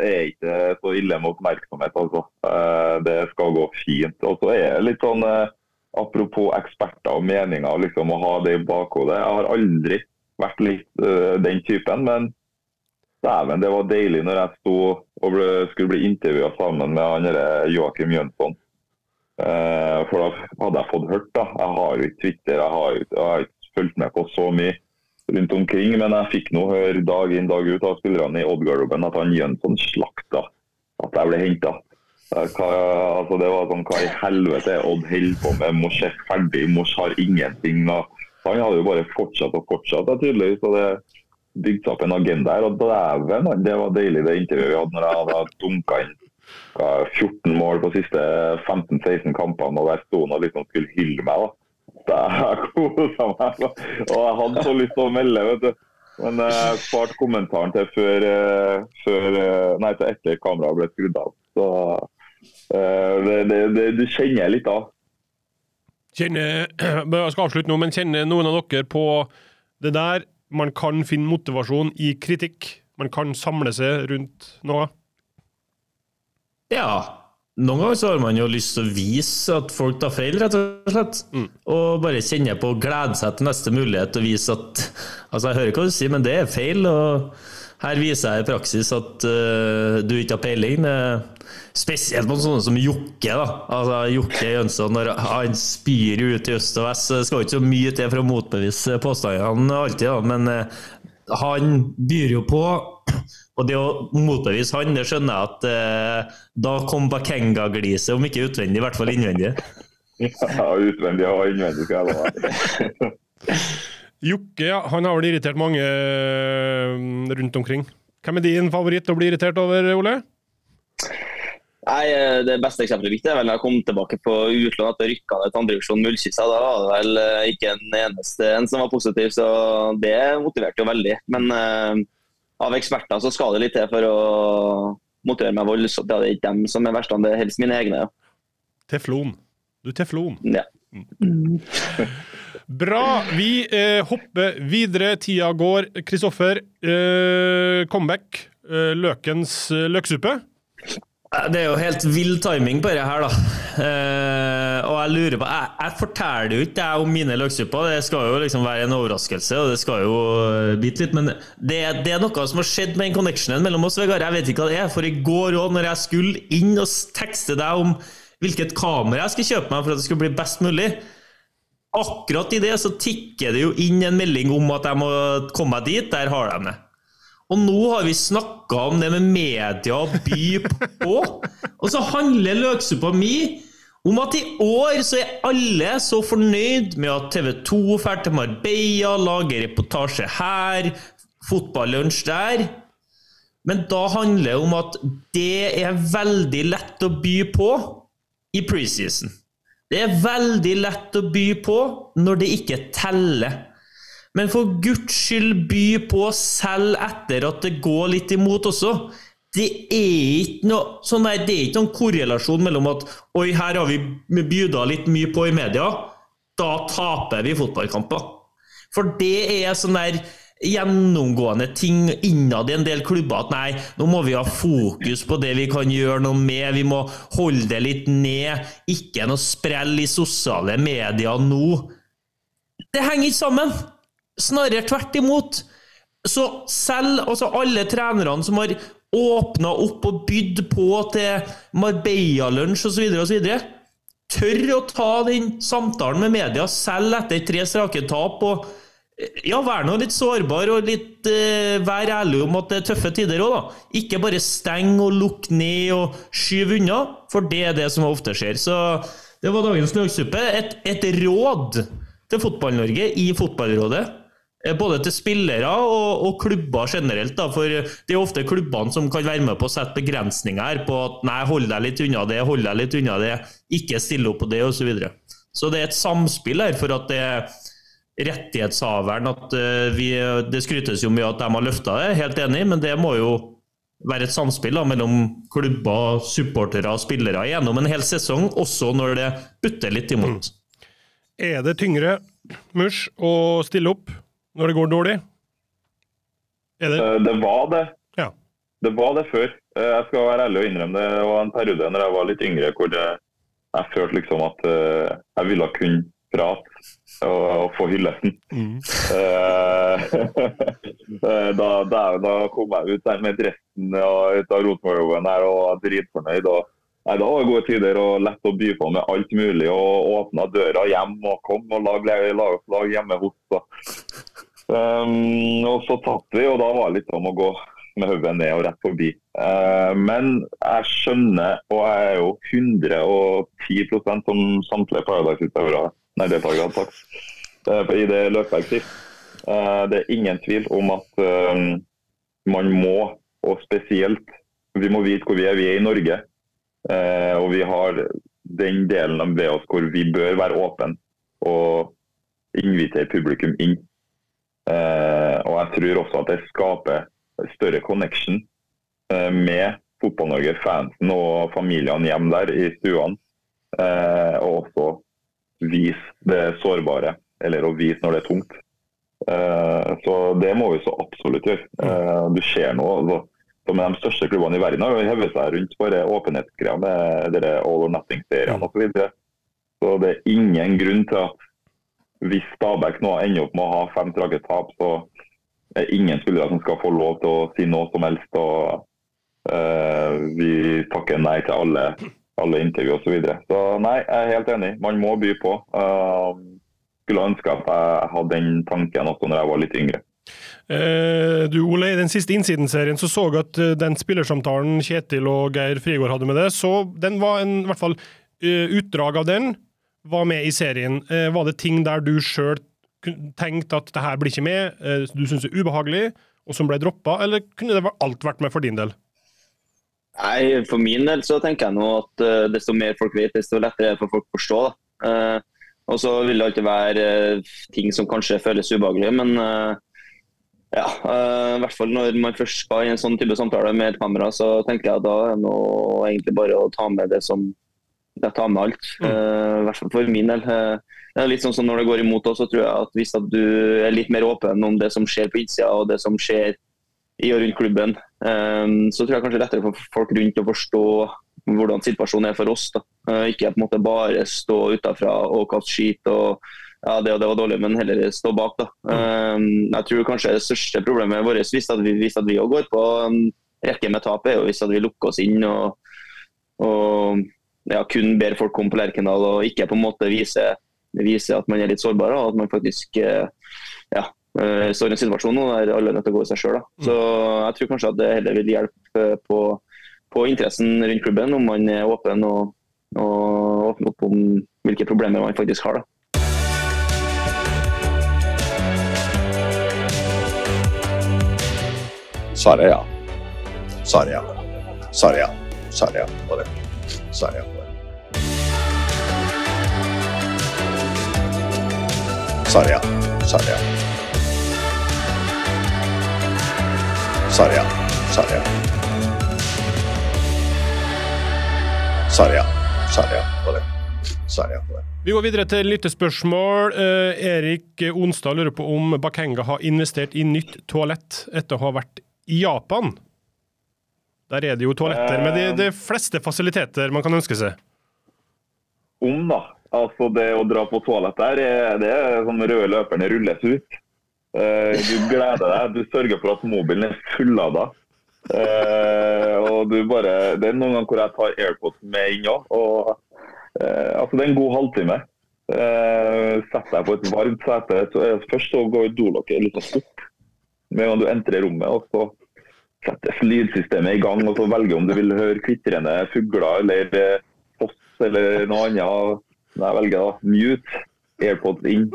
er ikke så ille med oppmerksomhet. Altså. Eh, det skal gå fint. Og så er det litt sånn eh, Apropos eksperter og meninger, liksom, å ha det i bakhodet. Jeg har aldri vært litt uh, den typen, men dæven, det var deilig når jeg sto og ble, skulle bli intervjua sammen med han Joakim Jønsson. Uh, for da hadde jeg fått hørt, da. Jeg har jo ikke Twitter, jeg har, jeg har ikke fulgt med på så mye rundt omkring. Men jeg fikk nå høre dag inn dag ut av spillerne i Odd-garderoben at han Jønsson slakta at jeg ble henta. hva, altså det var sånn, hva i helvete er Odd holder på med? Mors er ferdig, Mors har ingenting. Da. Han hadde jo bare fortsatt og fortsatt, tydeligvis. og det bygde seg opp en agenda her. og dæven, Det var deilig det intervjuet vi hadde når jeg hadde dunka inn hva, 14 mål på siste 15-16 kampene, og der sto han og liksom skulle hylle meg. da. Jeg kosa meg. Og jeg hadde så lyst til å melde, vet du. Men jeg uh, sparte kommentaren til før, uh, før uh, Nei, til etter kameraet ble skrudd av. Så Eh, det, det, det, du kjenner litt av. Kjenner, jeg skal avslutte nå, men kjenner noen av dere på det der? Man kan finne motivasjon i kritikk. Man kan samle seg rundt noe. Ja. Noen ganger så har man jo lyst til å vise at folk tar feil, rett og slett. Mm. Og bare kjenne på å glede seg til neste mulighet og vise at Altså, jeg hører hva du sier, men det er feil. og her viser jeg i praksis at uh, du ikke har peiling. Spesielt på sånne som Jokke. da Altså Jokke Jønsson, når han spyr ut i øst og vest. Det skal ikke så mye til for å motbevise påstandene alltid, da. men uh, han byr jo på. Og det å motbevise han, det skjønner jeg at eh, da kom Bakenga-gliset, om ikke utvendig, i hvert fall innvendig. Ja, utvendig og innvendig skal jeg love Jokke ja, han har vel irritert mange eh, rundt omkring. Hvem er din favoritt å bli irritert over, Ole? Nei, eh, Det beste eksempelet mitt er vel når jeg kom tilbake på utlån etter rykka ned til andredivisjon Mullkisa. Da var det vel eh, ikke en eneste en som var positiv, så det motiverte jo veldig. Men uh, av eksperter så skal det litt til for å motivere meg voldsomt. Så det er ikke dem som er verst, det er helst mine egne. Ja. Teflon. Du teflon. Ja. Mm. Bra. Vi eh, hopper videre. Tida går. Kristoffer, eh, comeback. Eh, løkens eh, løksuppe. Det er jo helt vill timing på det her, da. Eh, og jeg lurer på Jeg, jeg forteller jo ikke om mine løksupper, det skal jo liksom være en overraskelse, og det skal jo eh, bite litt. Men det, det, er noe som har skjedd med den connectionen mellom oss, Vegard. Jeg vet ikke hva det er. For i går òg, når jeg skulle inn og tekste deg om hvilket kamera jeg skulle kjøpe meg for at det skulle bli best mulig, Akkurat i det så tikker det jo inn en melding om at jeg må komme meg dit. Der har de det. Og nå har vi snakka om det med media og by på. Og så handler løksuppa mi om at i år så er alle så fornøyd med at TV 2 drar til Marbella, lager reportasje her, fotballunsj der. Men da handler det om at det er veldig lett å by på i preseason. Det er veldig lett å by på når det ikke teller. Men for guds skyld by på selv etter at det går litt imot også. Det er ikke noe sånn der, det er ikke noen korrelasjon mellom at Oi, her har vi bjuda litt mye på i media. Da taper vi fotballkamper. For det er sånn der gjennomgående ting innad i en del klubber at nei, nå må vi ha fokus på det vi kan gjøre noe med, vi må holde det litt ned. Ikke noe sprell i sosiale medier nå. Det henger ikke sammen! Snarere tvert imot. Så selv altså alle trenerne som har åpna opp og bydd på til Marbella-lunsj osv., osv., tør å ta den samtalen med media selv etter tre strake tap. og ja, vær nå litt sårbar og litt uh, vær ærlig om at det er tøffe tider òg, da. Ikke bare steng og lukk ned og skyv unna, for det er det som ofte skjer. Så det var dagens løksuppe. Et, et råd til Fotball-Norge i Fotballrådet. Eh, både til spillere og, og, klubber generelt. Da, for det er ofte klubbene som kan være med på å sette begrensninger på at nei, hold deg litt unna det, hold deg litt unna det, ikke stille opp på det, osv. Så, videre. så det er et samspill her for at det er rettighetshaveren at uh, vi, Det skrytes jo mye at de har løfta det, helt enig, men det må jo være et samspill da, mellom klubber, supportere og spillere gjennom en hel sesong, også når det butter litt imot. Mm. Er det tyngre, Mush, å stille opp når det går dårlig? Det? Eh, det? var det. Ja. Det var det før. Eh, jeg skal være ærlig og innrømme det. Det var en periode når jeg var litt yngre hvor det, jeg følte liksom at jeg ville kunne prate og, og få hyllesten. Mm. Da, da, da, kom jeg ut der med dressen og ut av Rosenborg-jobben og var dritfornøyd. Og, nei, da var det gode tider og lett å by på med alt mulig. og Åpna døra hjem og kom og lag, lag, lag hjemme hos. Um, og så tatt vi, og da var det litt om å gå, med hodet ned og rett forbi. Eh, men jeg skjønner, og jeg er jo 110% som samtlige Paradise-utøvere har sagt i det løpet jeg sier. Det er ingen tvil om at man må, og spesielt vi må vite hvor vi er. Vi er i Norge. Og vi har den delen ved oss hvor vi bør være åpne og invitere publikum inn. Uh, og jeg tror også at det skaper større connection uh, med Fotball-Norge, fansen og familiene hjemme der i stuene. Uh, og også vise det sårbare, eller å vise når det er tungt. så det må vi så absolutt gjøre. du ser noe. Altså, som de største klubbene i verden har hevet seg rundt bare åpenhetsgreier med dere all or nothing-seriene osv. Så, videre. så det er ingen grunn til at hvis Stabæk nå ender opp med å ha fem strake tap, så er ingen spillere som skal få lov til å si noe som helst. og uh, Vi takker nei til alle, alle intervju osv. Så, videre. så nei, jeg er helt enig. Man må by på. Uh, skulle ønske at jeg hadde den tanken også når jeg var litt yngre. Eh, du Ole, I den siste Innsiden-serien så så jeg at eh, den spillersamtalen Kjetil og Geir Frigård hadde med det, så den var en, i hvert fall utdrag av den var med i serien. Var det ting der du sjøl tenkte at det her blir ikke med, du syns er ubehagelig, og som ble droppa, eller kunne det alt vært med for din del? Nei, For min del så tenker jeg nå at desto mer folk vet, desto lettere er det for folk å forstå. Uh, og så vil det alltid være ting som kanskje føles ubehagelig, men ja, uh, i hvert fall når man først skal i en sånn type samtale med et kamera, så tenker jeg at da er det egentlig bare å ta med det som jeg tar med alt. Mm. Uh, hvert fall for min del. Uh, det er litt sånn som Når det går imot oss, så tror jeg at hvis at du er litt mer åpen om det som skjer på innsida og det som skjer i og rundt klubben, um, så tror jeg kanskje det er lettere for folk rundt å forstå hvordan situasjonen er for oss. Da. ikke på en måte bare stå utafra og kaste skit og ja, det og det var dårlig, men heller stå bak. da. Um, jeg tror kanskje det største problemet vårt hvis, at vi, hvis at vi går på en rekke med tap, er jo hvis at vi lukker oss inn og, og ja, kun ber folk komme på Lerkendal og ikke på en måte vise, vise at man er litt sårbar og at man faktisk eh, ja, eh, står i en situasjon der alle er nødt til å gå i seg sjøl. Så jeg tror kanskje at det heller vil hjelpe på, på interessen rundt klubben om man er åpen og, og åpner opp om hvilke problemer man faktisk har. da. Svaret er ja. Svaret er ja. Ja. Sarja. Sarja. Sarja på det. Sarja er på det. Vi går videre til lyttespørsmål. Eh, Erik Onstad lurer på om Bakenga har investert i nytt toalett etter å ha vært i Japan, der er det jo toaletter med de, eh. de fleste fasiliteter man kan ønske seg. Om, da. Altså Det å dra på toalett der, det er sånn røde løperne rulles ut. Eh, du gleder deg. Du sørger for at mobilen er fullada. Eh, og du bare, Det er noen ganger hvor jeg tar AirPods med inn òg. Uh, altså, det er en god halvtime. Uh, Sett deg på et varmt sete. Først så går dolokket litt opp med en gang du entrer rommet. og så settes lydsystemet i gang, og så velger om du vil høre kvitrende fugler eller eh, foss eller noe annet. Jeg velger da mute, AirPods inn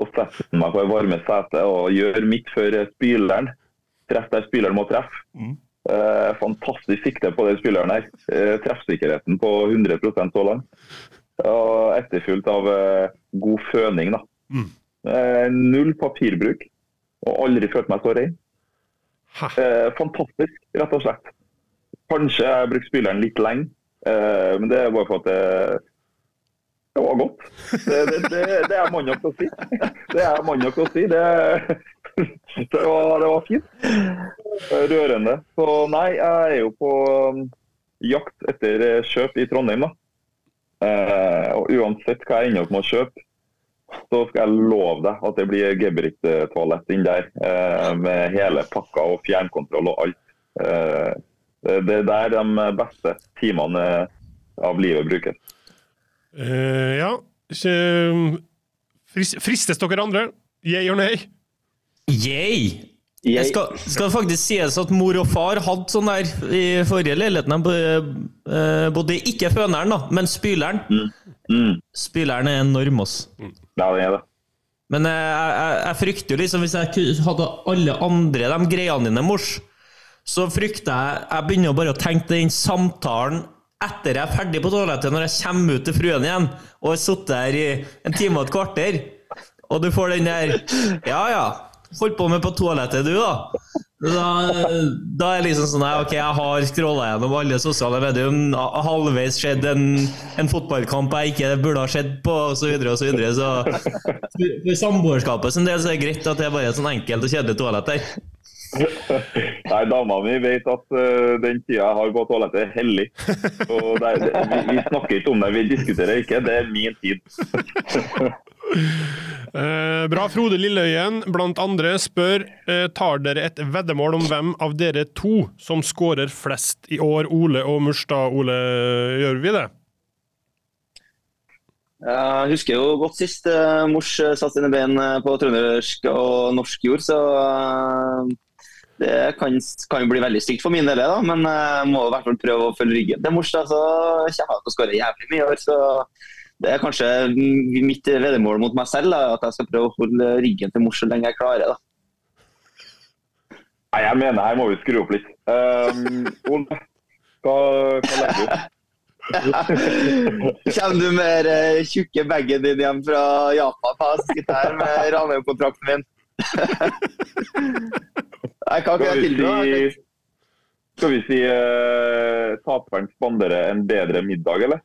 og setter meg på det varme setet og gjør mitt før spyleren. Treff der spyleren må treffe. Mm. Eh, fantastisk sikte på den spyleren her. Eh, treffsikkerheten på 100 så langt. Og etterfulgt av eh, god føning. da. Mm. Eh, null papirbruk og aldri følt meg så rein. Eh, fantastisk, rett og slett. Kanskje jeg brukte spyleren litt lenge, eh, men det er bare for at det, det var godt. Det, det, det, det er mann nok å si. Det er mann nok å si. Det, var, det var fint. Rørende. Så nei, jeg er jo på um, jakt etter kjøp i Trondheim, da. Eh, og uansett hva jeg ender opp med å kjøpe, så skal jeg love deg at det blir Geberit-toalett inn der. Eh, med hele pakka og fjernkontroll og alt. Eh, det er de beste timene av livet brukes. Uh, ja. Fristes dere andre? Yeah or nei? Yeah! Jeg, skal, skal faktisk sies at mor og far hadde sånn der i forrige leiligheten. De eh, bodde ikke føneren, da, men spyleren. Mm. Spyleren er enorm, ass. Ja, det er det. Men eh, jeg, jeg, jeg frykter jo liksom Hvis jeg hadde alle andre de greiene dine, mors, så frykter jeg Jeg begynner jo bare å tenke den samtalen etter jeg er ferdig på toalettet, når jeg kommer ut til fruen igjen og har sittet der i en time og et kvarter, og du får den der Ja, ja. Holdt på med på toalettet, du, da. Da, da er det liksom sånn Ok, jeg har scrolla gjennom alle sosiale medier, halvveis skjedd en, en fotballkamp jeg ikke burde ha sett på, og så videre og så videre. Så for samboerskapet sin del så er det greit at det er bare et sånn enkelt og kjedelig toalett der. Nei, dama mi vet at uh, den tida jeg har på toalettet, er hellig. Og det er, det, vi, vi snakker ikke om det, vi diskuterer ikke. Det er min tid. uh, bra. Frode Lilleøyen, blant andre, spør uh, tar dere et veddemål om hvem av dere to som skårer flest i år. Ole og Murstad. Ole, gjør vi det? jeg husker jo godt sist mors satte sine ben på trøndersk og norsk jord, så det kan, kan jo bli veldig stygt for min del, da. Men jeg må i hvert fall prøve å følge ryggen til mors, så kommer jeg til å skåre jævlig mye i år. Så det er kanskje mitt veddemål mot meg selv, da, at jeg skal prøve å holde ryggen til mors så lenge jeg klarer. da. Nei, jeg mener her må vi skru opp litt. Um, Ole, hva, hva legger du? Kommer du med den tjukke bagen din hjem fra Japan? Sitter her med kontrakten min. Nei, hva kan jeg vi tilby? skal vi si uh, taperen spanderer en bedre middag, eller?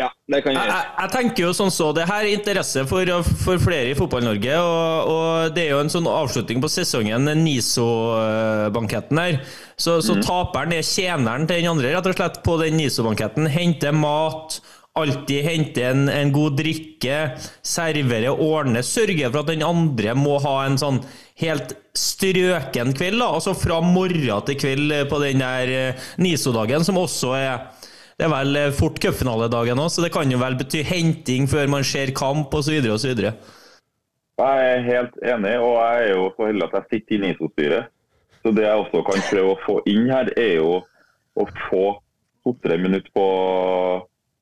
Ja, det kan jeg Jeg, gjøre. jeg, jeg tenker jo sånn så, Det her er interesse for, for flere i Fotball-Norge. Og, og det er jo en sånn avslutning på sesongen, NISO-banketten her. Så, så taperen er tjeneren til den andre, rett og slett, på den NISO-banketten. Henter mat. Alltid hente en, en god drikke, servere, ordne, sørge for at den andre må ha en sånn helt strøken kveld. da, Altså fra morgen til kveld på den der eh, NISO-dagen, som også er det er vel eh, fort cupfinaledagen òg, så det kan jo vel bety henting før man ser kamp osv. osv. Jeg er helt enig, og jeg er jo så heldig at jeg sitter i NISO-styret. Så det jeg også kan prøve å få inn her, er jo å få to-tre minutter på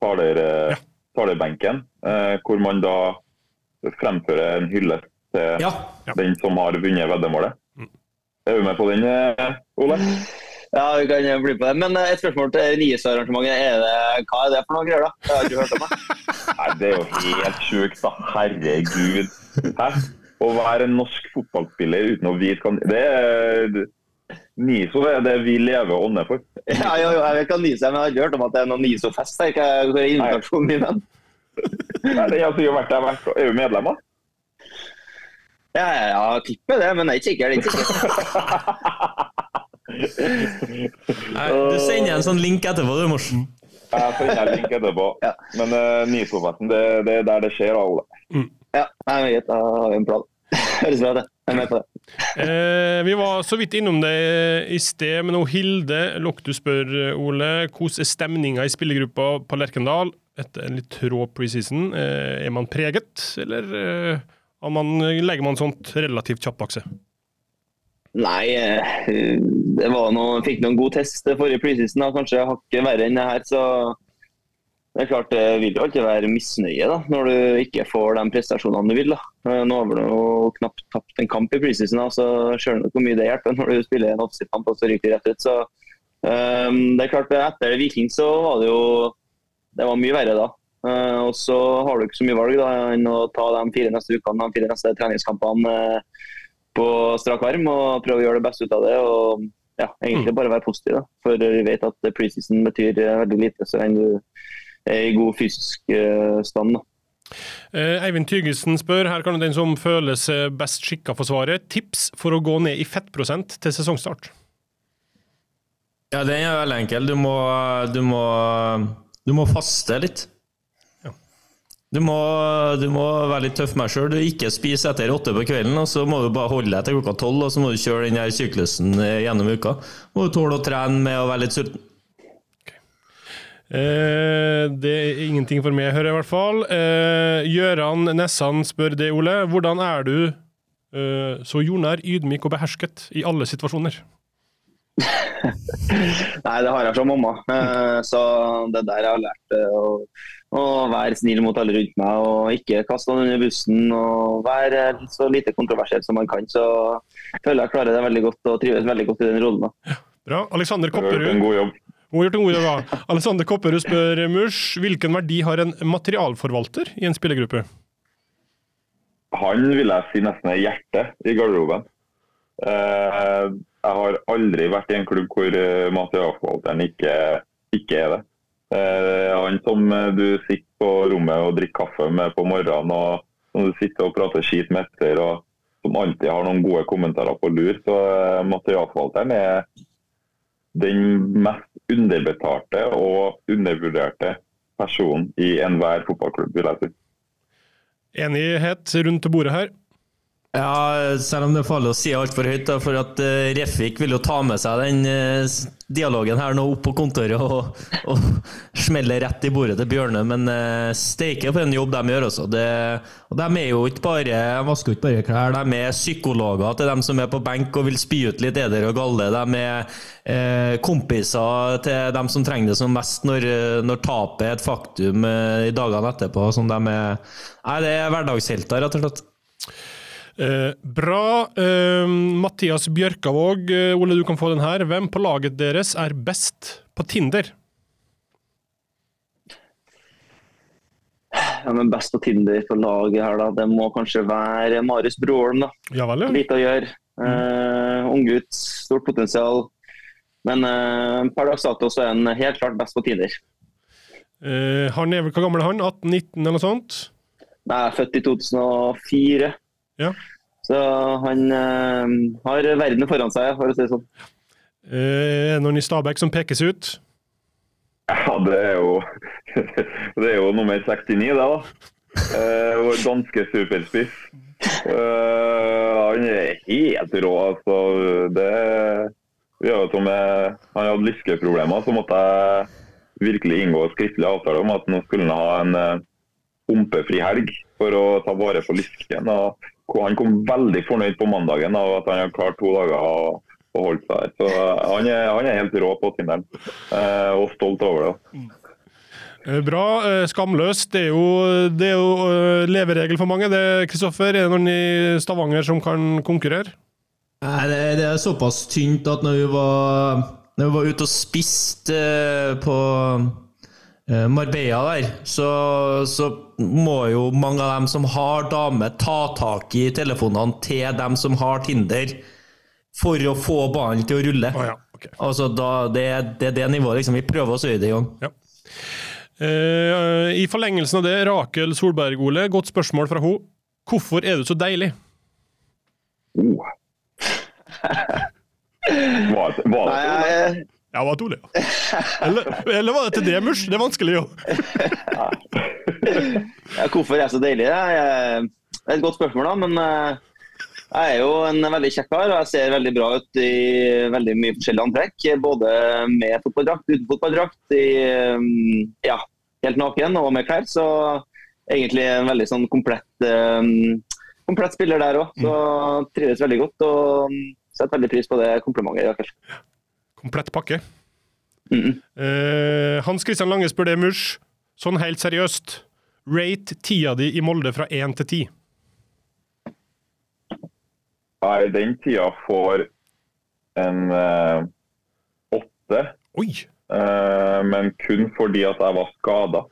taler, Ja. talerbenken, eh, hvor man da fremfører en hyllest til Ja. den som har vunnet veddemålet. Er du med på den, eh, Ole? Ja, vi kan bli på det. Men eh, et spørsmål til Riis-arrangementet. Er det, hva er det for noe greier, da? Jeg har ikke hørt om det. Nei, Det er jo helt sjukt, da. Herregud. Hæ? Å være en norsk fotballspiller uten å vite hva Det er NISO er det vi lever og ånder for. Ja, jo, jo, jeg vet hva NISO er, men jeg har ikke hørt om at det er noen NISO-fest. her. Er- Hvor er invitasjonen min? hen? Nei, Den har sikkert vært der hvert år. Er du medlem, da? Ja, ja, ja, tipper det, men jeg er ikke sikker. Jeg er ikke sikker. Nei, Du sender en sånn link etterpå, du, Morsen. Jeg sender en link etterpå. Ja. Men uh, NISO-festen, det, det er der det skjer, da, Ole. Ja, jeg vet, jeg har en plan. Høres bra ut. det. Jeg er med på det. Eh, vi var så vidt innom det i sted, men Hilde Loktu spør, Ole, hvordan er stemninga i spillergruppa på Lerkendal etter en litt rå preseason? Eh, er man preget, eller eh, har man, legger man sånt relativt kjapt bak seg? Nei, eh, det var noe, fikk noen god test forrige preseason. Kanskje hakket verre enn det her. så det er klart det vil jo alltid være misnøye da, når du ikke får de prestasjonene du vil. da. Eh, Nå har du jo knapt tapt en kamp i preseason, så skjønner du hvor mye det hjelper når du spiller en offside-kamp og så ryker du rett ut. Så um, det er klart Etter Viking så var det jo det var mye verre da. Uh, og så har du ikke så mye valg da, enn å ta de fire neste ukene, de fire neste treningskampene eh, på strak arm og prøve å gjøre det beste ut av det. og ja, Egentlig bare være positiv. da. For vi vet at preseason betyr eh, veldig lite så enn du er i god fysisk eh, stand. da. Eh, Eivind Tygesen spør, her kan den som føler seg best skikka for svaret, tips for å gå ned i fettprosent til sesongstart. Ja, den er veldig enkel. Du må, du må, du må faste litt. Ja. Du må, du må være litt tøff med deg sjøl. Ikke spise etter åtte på kvelden, og så må du bare holde deg til klokka tolv, og så må du kjøre den her syklusen eh, gjennom uka. Må du tåle å trene med å være litt sulten. Eh, det er ingenting for meg, hører jeg i hvert fall. Eh, Gjøran Nessan spør det, Ole. Hvordan er du Eh, så jordnær, ydmyk og behersket i alle situasjoner. Nei, det har jeg fra mamma. Eh, Så det der jeg har lært eh, å, å være snill mot alle rundt meg og ikke kaste noen under bussen. Og være så lite kontroversiell som man kan. Så jeg føler jeg klarer det veldig godt og trives veldig godt i den rollen. Bra. Alexander Kopperud gjort en god jobb. Alexander Kopperud spør Murs hvilken verdi har en materialforvalter i en spillergruppe? Han vil jeg si nesten er hjertet i garderoben. Eh, jeg har aldri vært i en klubb hvor eh, materialforvalteren ikke, ikke er det. Eh, han som du sitter på rommet og drikker kaffe med på morgenen, og som du sitter og prater skit med etter, og som alltid har noen gode kommentarer på lur. Så materialforvalteren er den mest underbetalte og undervurderte person i enhver fotballklubb, vil jeg si. Enighet rundt bordet her. Ja, selv om det er farlig å si altfor høyt, da, for at uh, Refik vil jo ta med seg den uh, dialogen her nå opp på kontoret og, og smelle rett i bordet til Bjørne. Men uh, steike for en jobb de gjør også. Det, og de er jo ikke bare vasker ikke bare klær, de er psykologer til dem som er på benk og vil spy ut litt eder og galle. De er uh, kompiser til dem som trenger det som mest når, når tapet er et faktum i dagene etterpå. Som de er, nei, det er hverdagshelter, rett og slett. Eh, bra. Eh, Mathias Bjørkavåg, eh, Ole, du kan få den her. Hvem på laget deres er best på Tinder? Ja, men Best på Tinder på laget her, da. Det må kanskje være Marius Broholm, da. Ja vel, ja. Lite å gjøre. Eh, Unggutt, stort potensial. Men eh, per dags dato så er han helt klart best på Tinder. Eh, han er vel Hvor gammel er han? 18-19 eller noe sånt? Er født i 2004. Ja. Så han eh, har verden foran seg, for å si det sånn. Eh, er det noen i Stabæk som pekes ut? Ja, det er jo Det er jo nummer 69, det, da. Eh, vår danske superspiss. Eh, han er helt rå, altså. Det gjør at som jeg, Han hadde lyskeproblemer, så måtte jeg virkelig inngå skriftlig avtale om at nå skulle han ha en eh, pumpefri helg for å ta vare på lysken. og Han kom veldig fornøyd på mandagen av at han har klart to dager å å holde seg her. Så eh, han er, han er helt rå på Tinderen, eh, og stolt over det. Eh, bra. Skamløst. Det er jo, det er jo leveregel for mange. Det, Kristoffer, er det noen i Stavanger som kan konkurrere? Nei, det, det er såpass tynt at når vi var, når vi var ute og spiste på Marbella der, så, så må jo mange av dem som har dame, ta tak i telefonene til dem som har Tinder, for å få ballen til å rulle. Å ja, okay. Altså, da, det, er- det er det nivået liksom, vi prøver oss å gjøre det i gang. Ja. Eh, I forlengelsen av det, Rakel Solberg, Ole, godt spørsmål fra henne. Hvorfor er du så deilig? Oh. Var, var det? Jeg, Ja, var Ole, ja. Eller, eller var det til det, Murs? Det er vanskelig, jo. ja, hvorfor er jeg så deilig? Det er det er et godt spørsmål, da. Men eh, jeg er jo en veldig kjekk kar, og jeg ser veldig bra ut i veldig mye forskjellige antrekk. Både med fotballdrakt, uten fotballdrakt, i, eh, ja, helt naken og med klær. Så egentlig en veldig sånn komplett, eh, komplett spiller der òg. Så trives veldig godt og setter veldig pris på det komplimentet. hvert fall. Komplett pakke. Mm. Eh, Hans Christian Lange spør det, Murs. Sånn helt seriøst. Rate tida di i Molde fra én til ti. Nei, den tida får en eh, åtte, Oi! eh, men kun fordi at jeg var skada.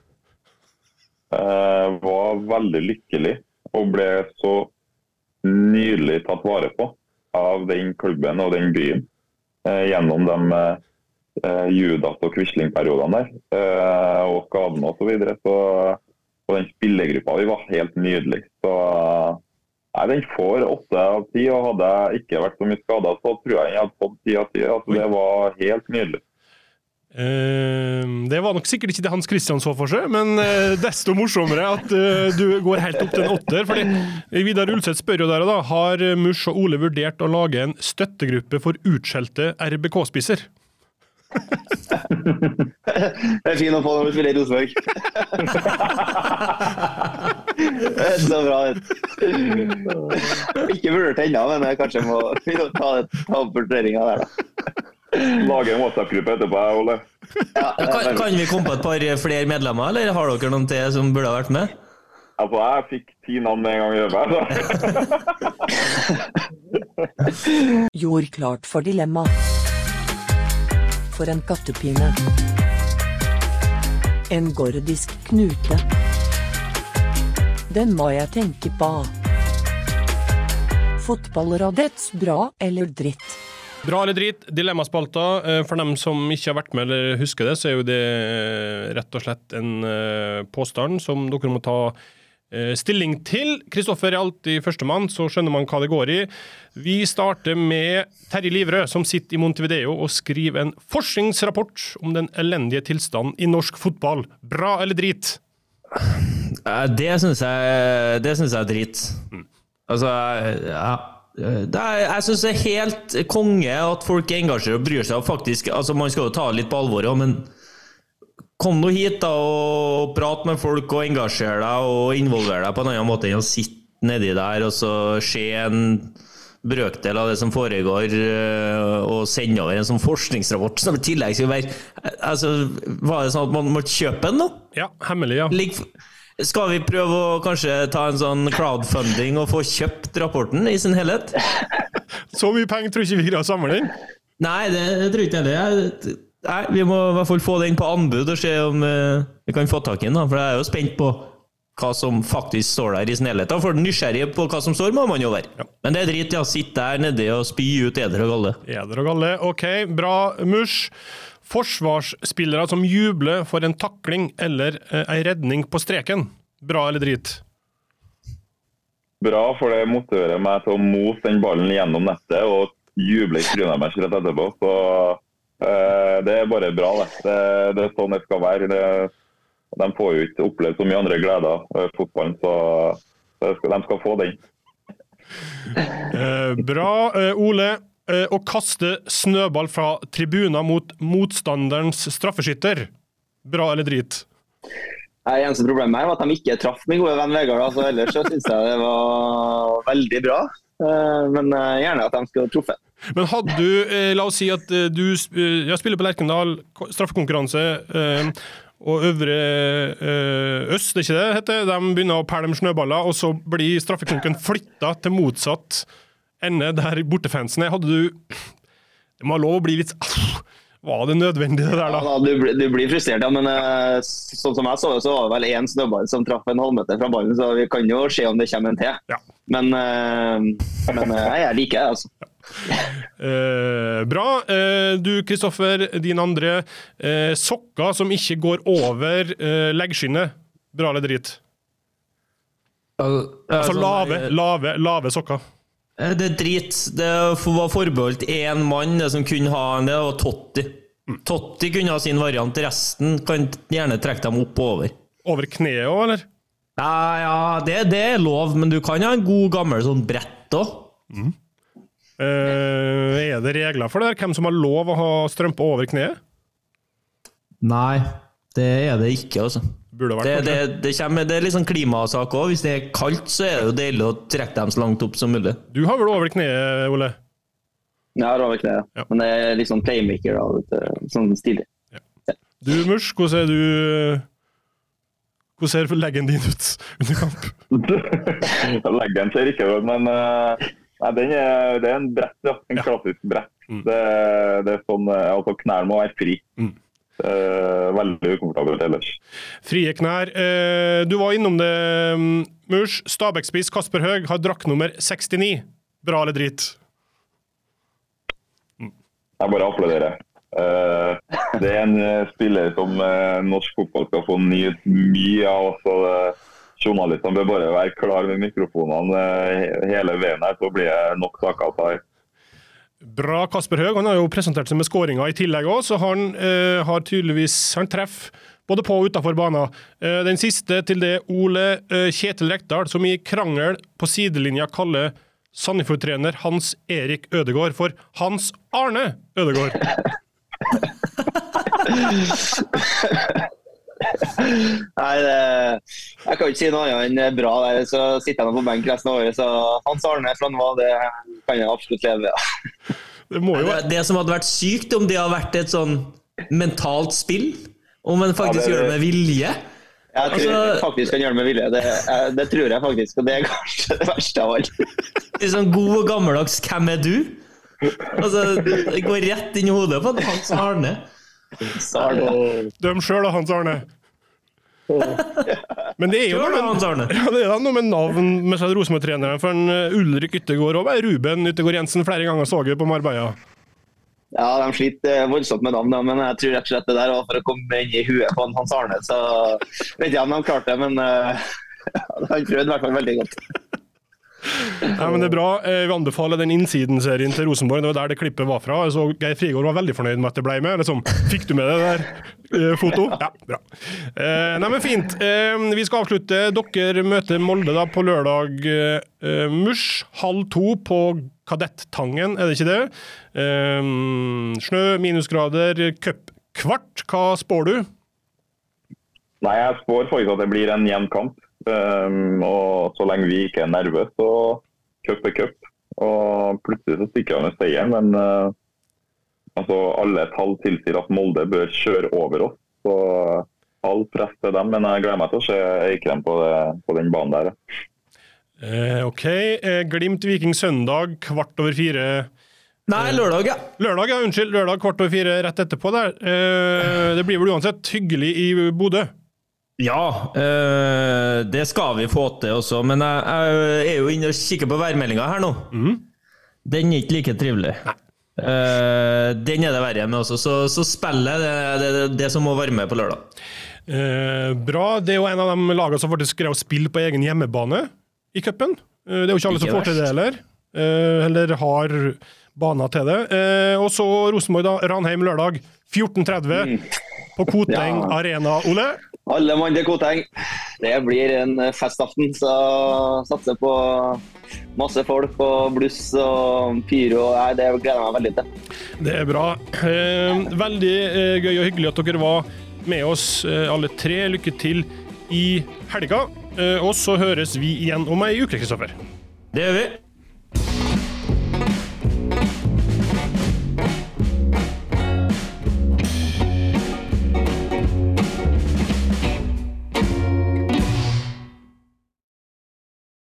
Eh, var veldig lykkelig og ble så nydelig tatt vare på av den klubben og den byen gjennom de eh, Judas- og Quisling-periodene der, eh, og skadene osv. Så, videre. så og den spillergruppa vi var helt nydelig. Så nei, den får åtte av ti. Og hadde jeg ikke vært så mye skada, så tror jeg den hadde fått ti av ti. Altså, det var helt nydelig. Eh, det var nok sikkert ikke det Hans Christian så for seg, men uh, desto morsommere at uh, du går helt opp til en åtter. fordi Vidar Ulseth spør jo der og da har Murs og Ole vurdert å lage en støttegruppe for utskjelte RBK-spisser. Det er fint å få når du spiller i Rosenborg. Så bra. Ikke vurdert ennå, men jeg kanskje må ta, ta opp vurderinga der, da. Lage en WhatsApp-gruppe etterpå, Ole. Ja, Kan, kan vi komme på et par flere medlemmer, eller har dere noen til som burde ha vært med? Altså, jeg fikk ti navn med en gang i øvet. Så. Gjorde klart for dilemma. For en kattepine. En gordisk knute. Den må jeg tenke på. Fotballradets bra eller dritt? Bra eller drit, dilemmaspalta. Eh, For dem som ikke har vært med eller husker det, så er jo det eh, rett og slett en eh, påstand som dere må ta stilling til. Kristoffer er alltid førstemann, så skjønner man hva det går i. Vi starter med Terje Livrød, som sitter i Montevideo og skriver en forskningsrapport om den elendige tilstanden i norsk fotball. Bra eller drit? Det syns jeg, det synes jeg er drit. Altså, ja. Det er, jeg syns det er helt konge at folk engasjerer og bryr seg. og faktisk, altså Man skal jo ta det litt på alvor, ja, men kom nå hit da og prat med folk og engasjer deg og involver deg på en annen måte enn å sitte nedi der og så se en brøkdel av det som foregår, øh, og sende over en sånn forskningsrapport som i tillegg skal være altså, Var det sånn at man måtte kjøpe den nå? Ja, hemmelig, ja. Ligg- Skal vi prøve å kanskje ta en sånn crowdfunding og få kjøpt rapporten i sin helhet? Så mye penger tror ikke vi greier å samle inn. Nei, det, jeg tror jeg ikke. Jeg- Nei, Vi må i hvert fall få den på anbud og se om uh, vi kan få tak i den. da, For jeg er jo spent på hva som faktisk står der i sin helhet. For nysgjerrig på hva som står, må man jo være. Men det er drit, ja. Sitte der nede og spy ut eder og galle. Eder og galle. OK, bra, Mush. Forsvarsspillere som jubler for en takling eller eh, ei redning på streken. Bra eller drit? Bra, for det motiverer meg til å mose den ballen gjennom nettet og juble i trynet deres rett etterpå. Så eh, det er bare bra, det. det. Det er sånn det skal være. Det, de får jo ikke opplevd så mye andre gleder av fotballen, så skal, de skal få den. Eh, bra, eh, Ole. Eh, å kaste snøball fra tribuner mot motstanderens straffeskytter. Bra eller drit? Det Eneste problemet her var at de ikke traff min gode venn Vegard. Altså, ellers så syns jeg det var veldig bra. Eh, Men eh, gjerne at de skulle truffet. Men hadde du, la oss si at du ja, spiller på Lerkendal, straffekonkurranse, og Øvre Øst, det er ikke det heter, de begynner å pælme snøballer, og så blir straffekonken flytta til motsatt ende der bortefansen er. Hadde du Det må ha lov å bli litt Var det nødvendig, det der, Ja, da? da, du, blir- du blir frustrert, ja, men eh, sånn som jeg så det, så var det vel én snøball som traff en halvmeter fra ballen, så vi kan jo se om det kommer en til. Ja. Men, eh, men eh, jeg liker det, altså. Eh, bra. Eh, du, Kristoffer, din andre. Eh, sokker som ikke går over eh, leggskinnet. Bra eller drit? Altså sånn, lave, lave, lave sokker. Eh, Det er drit. Det var forbeholdt én mann det som kunne ha en, det var Totti. Totti kunne ha sin variant, resten kan gjerne trekke dem opp og over. Over kneet òg, eller? Ja, ja, det, det er lov, men du kan ha en god gammel sånn brett òg. Eh, er det regler for det? Hvem som har lov å ha strømpe over kneet? Nei, det er det ikke, altså. Burde vært Det, det, det, kommer, det er litt sånn klimasak òg. Hvis det er kaldt, så er det jo deilig å trekke dem så langt opp som mulig. Du har vel over kneet, Ole? Jeg har over kneet, Ja. men det er litt sånn playmaker, da, vet du, sånn stilig. Du, Mush, hvordan er du Hvordan ser leggen din ut under kamp? Leggen ser ikke ut, men eh, nei, den er, det er en brett, ja. En Ja. klassisk brett. Mm. Det, det er sånn, eh, altså Knærne må være fri. Mm. Er veldig ukomfortabelt ellers. Frie knær. Eh, du var innom det, Murs. Mush. Stabæk-spiss Kasper Høeg har drakt nummer 69. Bra eller drit? Jeg bare applauderer. Eh, det er en eh, spiller som eh, norsk fotball skal få nyte mye av. Altså, eh, Journalistene bør bare være klar med mikrofonene eh, hele veien her, så blir det nok saker å ta i. Bra, Kasper Høeg. Han har jo presentert seg med skåringa i tillegg òg, så han eh, har tydeligvis Han treffer både på og utafor banen. Eh, den siste til det Ole eh, Kjetil Rekdal, som i krangel på sidelinja kaller Sandefjord-trener Hans Erik Ødegård for Hans Arne Ødegård. Nei, det, jeg kan ikke si noe annet enn bra der. Så sitter jeg nå på benk resten av året, så Hans Arne fra nå av, det kan jeg absolutt leve med. Det må jo Det, det som hadde vært sykt, om det hadde vært et sånn mentalt spill. Om en faktisk Ja, det- gjør det med vilje. Jeg tror Altså- jeg faktisk kan gjøre det med vilje. Det, det tror jeg faktisk, og det er kanskje det verste av alt. Sånn god og gammeldags 'Hvem er du?' Altså, Det går rett inn i hodet på Hans Arne. Døm sjøl da, Hans Arne. Men det er jo noe med, ja, det er noe med navn med seg Rosenborg-treneren. For en uh, Ulrik Yttergård og Ruben Yttergård Jensen flere ganger så jeg på Marbella. Ja, de sliter eh, voldsomt med navn, men jeg tror rett og slett det der var for å komme inn i huet på Hans Arne. Så vet ikke om de klarte det, men uh, han prøvde i hvert fall veldig godt. Ja, men det er bra. Eh, Vi anbefaler den Innsiden-serien til Rosenborg. Det var der det klippet var fra. Så Geir Frigård var veldig fornøyd med at det ble med. Liksom, Fikk du med det der eh, foto? Ja, bra. Eh, nei, men fint. Eh, vi skal avslutte. Dere møter Molde da på lørdag. Eh, Mush halv to på Kadettangen, er det ikke det? Snø, minusgrader, cupkvart. Hva spår du? Nei, jeg spår faktisk at det blir en jevn kamp. Um, og så lenge vi ikke er nervøse, så cup er cup. Og plutselig så stikker han med seieren, men uh, altså, alle tall tilsier at Molde bør kjøre over oss. Så all press til dem, men jeg gleder meg til å se Eikrem på, det, på den banen der. Eh, OK. Eh, Glimt Viking søndag kvart over fire. Nei, lørdag, ja. Lørdag, ja. Unnskyld. Lørdag kvart over fire rett etterpå der. Eh, det blir vel uansett hyggelig i Bodø. Ja, øh, det skal vi få til også. Men jeg, er jo inne og kikker på værmeldinga her nå. Den er ikke like trivelig. Eh, den er det verre med også. Så, så spillet det er det, det, det som må være med på lørdag. Eh, bra. Det er jo en av de lagene som faktisk greier å spille på egen hjemmebane i cupen. Eh, det er jo ikke alle som får til det heller. Eh, eller har baner til det. Eh, og så Rosenborg, da. Ranheim lørdag 14.30 på Koteng Ja. Arena, Ole. Alle mann til Koteng. Det blir en festaften, så satser på masse folk og bluss og pyro. Nei, det gleder jeg meg veldig til. Det er bra. Eh, veldig eh, gøy og hyggelig at dere var med oss eh, alle tre. Lykke til i helga. Eh, og så høres vi igjen om ei uke, Kristoffer. Det gjør vi.